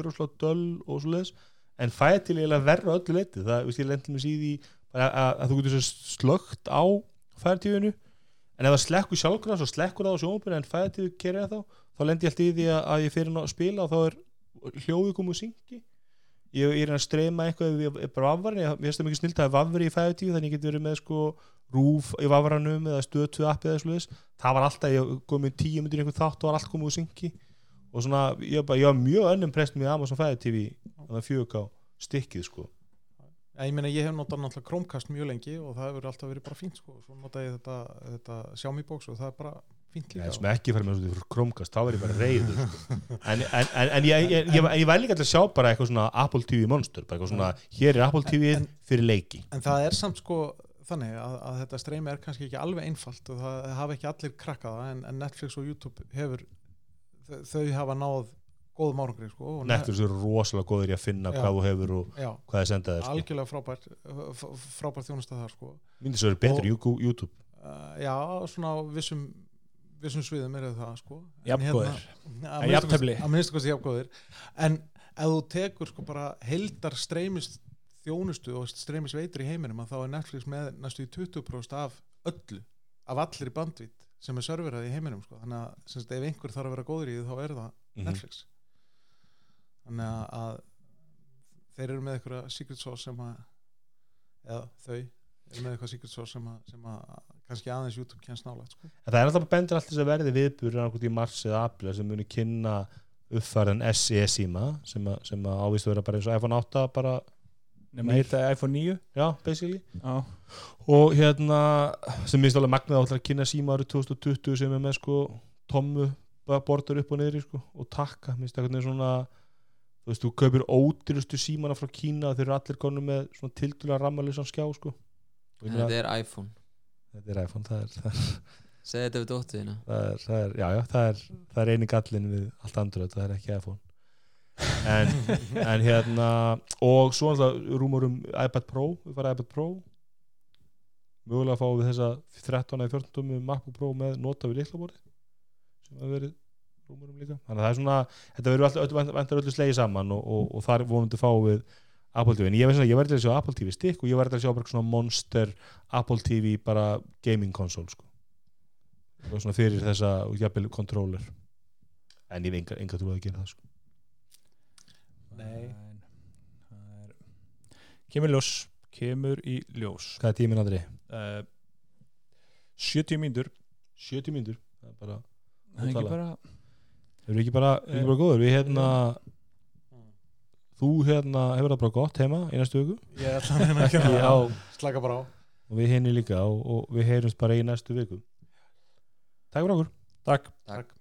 S2: er rosalega döl og svo leis en fæðatíð er eiginlega verra öllu leiti það, veist, ég lendið mér síði að, að, að þú getur slögt á fæðatíðinu en ef það slekkur sjálfkvæða svo slekkur það á sjónbyrni en fæðatíð kerir það þá þá lendi ég alltaf í því að, ég fyrir að spila og þá er hljóðið komið og syngi. Ég, ég er að streyma eitthvað bara vafvarin, ég finnst það mikið snilt að það er vafveri í 5 þannig ég get verið með sko rúf í vafvaranum eða stötu appið eða sluðis það var alltaf, ég kom með tíu myndir einhvern þátt og var allt komið úr syngi. Og svona, ég, bara, ég var mjög önnum prestum í Amazon 5 TV þannig að 4K stikkið sko
S5: ég meina ég hef notað náttúrulega Chromecast mjög lengi og það hefur alltaf verið bara fínt sko. svo notað ég þetta, þetta Xiaomi box og það er bara fínt líka
S2: sem ekki fara með svona Chromecast, þá verð ég bara reyður sko. en, en, en, en ég, ég, ég, ég væri líka alltaf að sjá bara eitthvað svona Apple TV monster, bara eitthvað svona hér er Apple TV fyrir leiki
S5: en það er samt sko þannig að, að þetta streymi er kannski ekki alveg einfalt og það hafa ekki allir krakkað en, en Netflix og YouTube hefur þau hafa náð góðum árangri sko,
S2: Netflix er rosalega góður í að finna
S5: Já.
S2: hvað þú hefur og
S5: já,
S2: hvað er sendað þér sko.
S5: algjörlega frábært frábært þjónusta þar sko.
S2: myndi svo verið betur í
S5: Og-
S2: YouTube
S5: uh, já, svona vissum vissum sviðum er það sko En
S3: Jafngóðir.
S5: hérna- að
S3: En
S5: minnsta
S3: jafntefli.
S5: kosti- að minnsta kosti jafngóðir en ef þú tekur sko bara heldar streymist þjónustu og streymist veitur í heiminum að þá er Netflix með næstu í 20% af öllu af allir bandvít sem er serverað í heiminum sko. þannig að ef einhver þarf að vera góður í því þá er það
S2: Mhm.
S5: Netflix þannig að, að þeir eru með eitthvað secret sauce sem að eða þau eru með eitthvað secret sauce sem að, sem að kannski aðeins YouTube kennst nálægt sko.
S2: En það er alltaf bendur allt þess að verði viðbúr annarkot í mars eða april sem muni kynna uppfæran SE síma sem, að- sem að ávist að vera bara eins og iPhone 8 bara
S3: nema heita iPhone 9
S2: já, basically.
S3: Já,
S2: og hérna sem minnst alveg magnað áttur að kynna síma árið 2020 sem er með sko tommu borður upp og niður sko, og takka, minnst eitthvað svona þú veist, þú kaupir ódýrustu símana frá Kína þeir eru allir konum með svona tildulega rammalösan skjá sko. Meina,
S4: þetta er iPhone.
S2: Þetta er iPhone, það er, það er,
S4: segði þetta við dóttuðina
S2: það það já, já, það er, það er eini gallin við allt Android, það er ekki iPhone. En, en hérna og svo alltaf rúmur um iPad Pro, við fara iPad Pro. Mögulega fáum við þessa 13 eða 14 með MacBook Pro með nota við liklaborði sem hefur verið rúmur um líka þannig að það er svona, þetta verður alltaf vendur öllu slegið saman og, og, og þar vonandi fáum við Apple TV, en ég, ég verði að sjá Apple TV stick og ég verði að sjá bara svona monster Apple TV bara gaming konsól sko. og svona fyrir þessa jafnvel controller en ég hef enga, enga trú að gera það sko.
S5: Nei.
S3: Kemur ljós kemur í ljós
S2: hvað er tíminn Andri?
S3: uh, 70 mínútur
S2: 70 mínútur það er bara,
S3: það er ekki
S2: Ótrúlega.
S3: Bara
S2: erum við ekki bara, erum við ekki bara góður við hérna þú hérna hefur það bara gott heima í næstu viku?
S5: Ég ætla að að
S2: Ekki á,
S5: það. Slaka bara á.
S2: Og við henni líka og, og við heyrumst bara í næstu viku. Takk fyrir okkur.
S3: Takk.
S4: Takk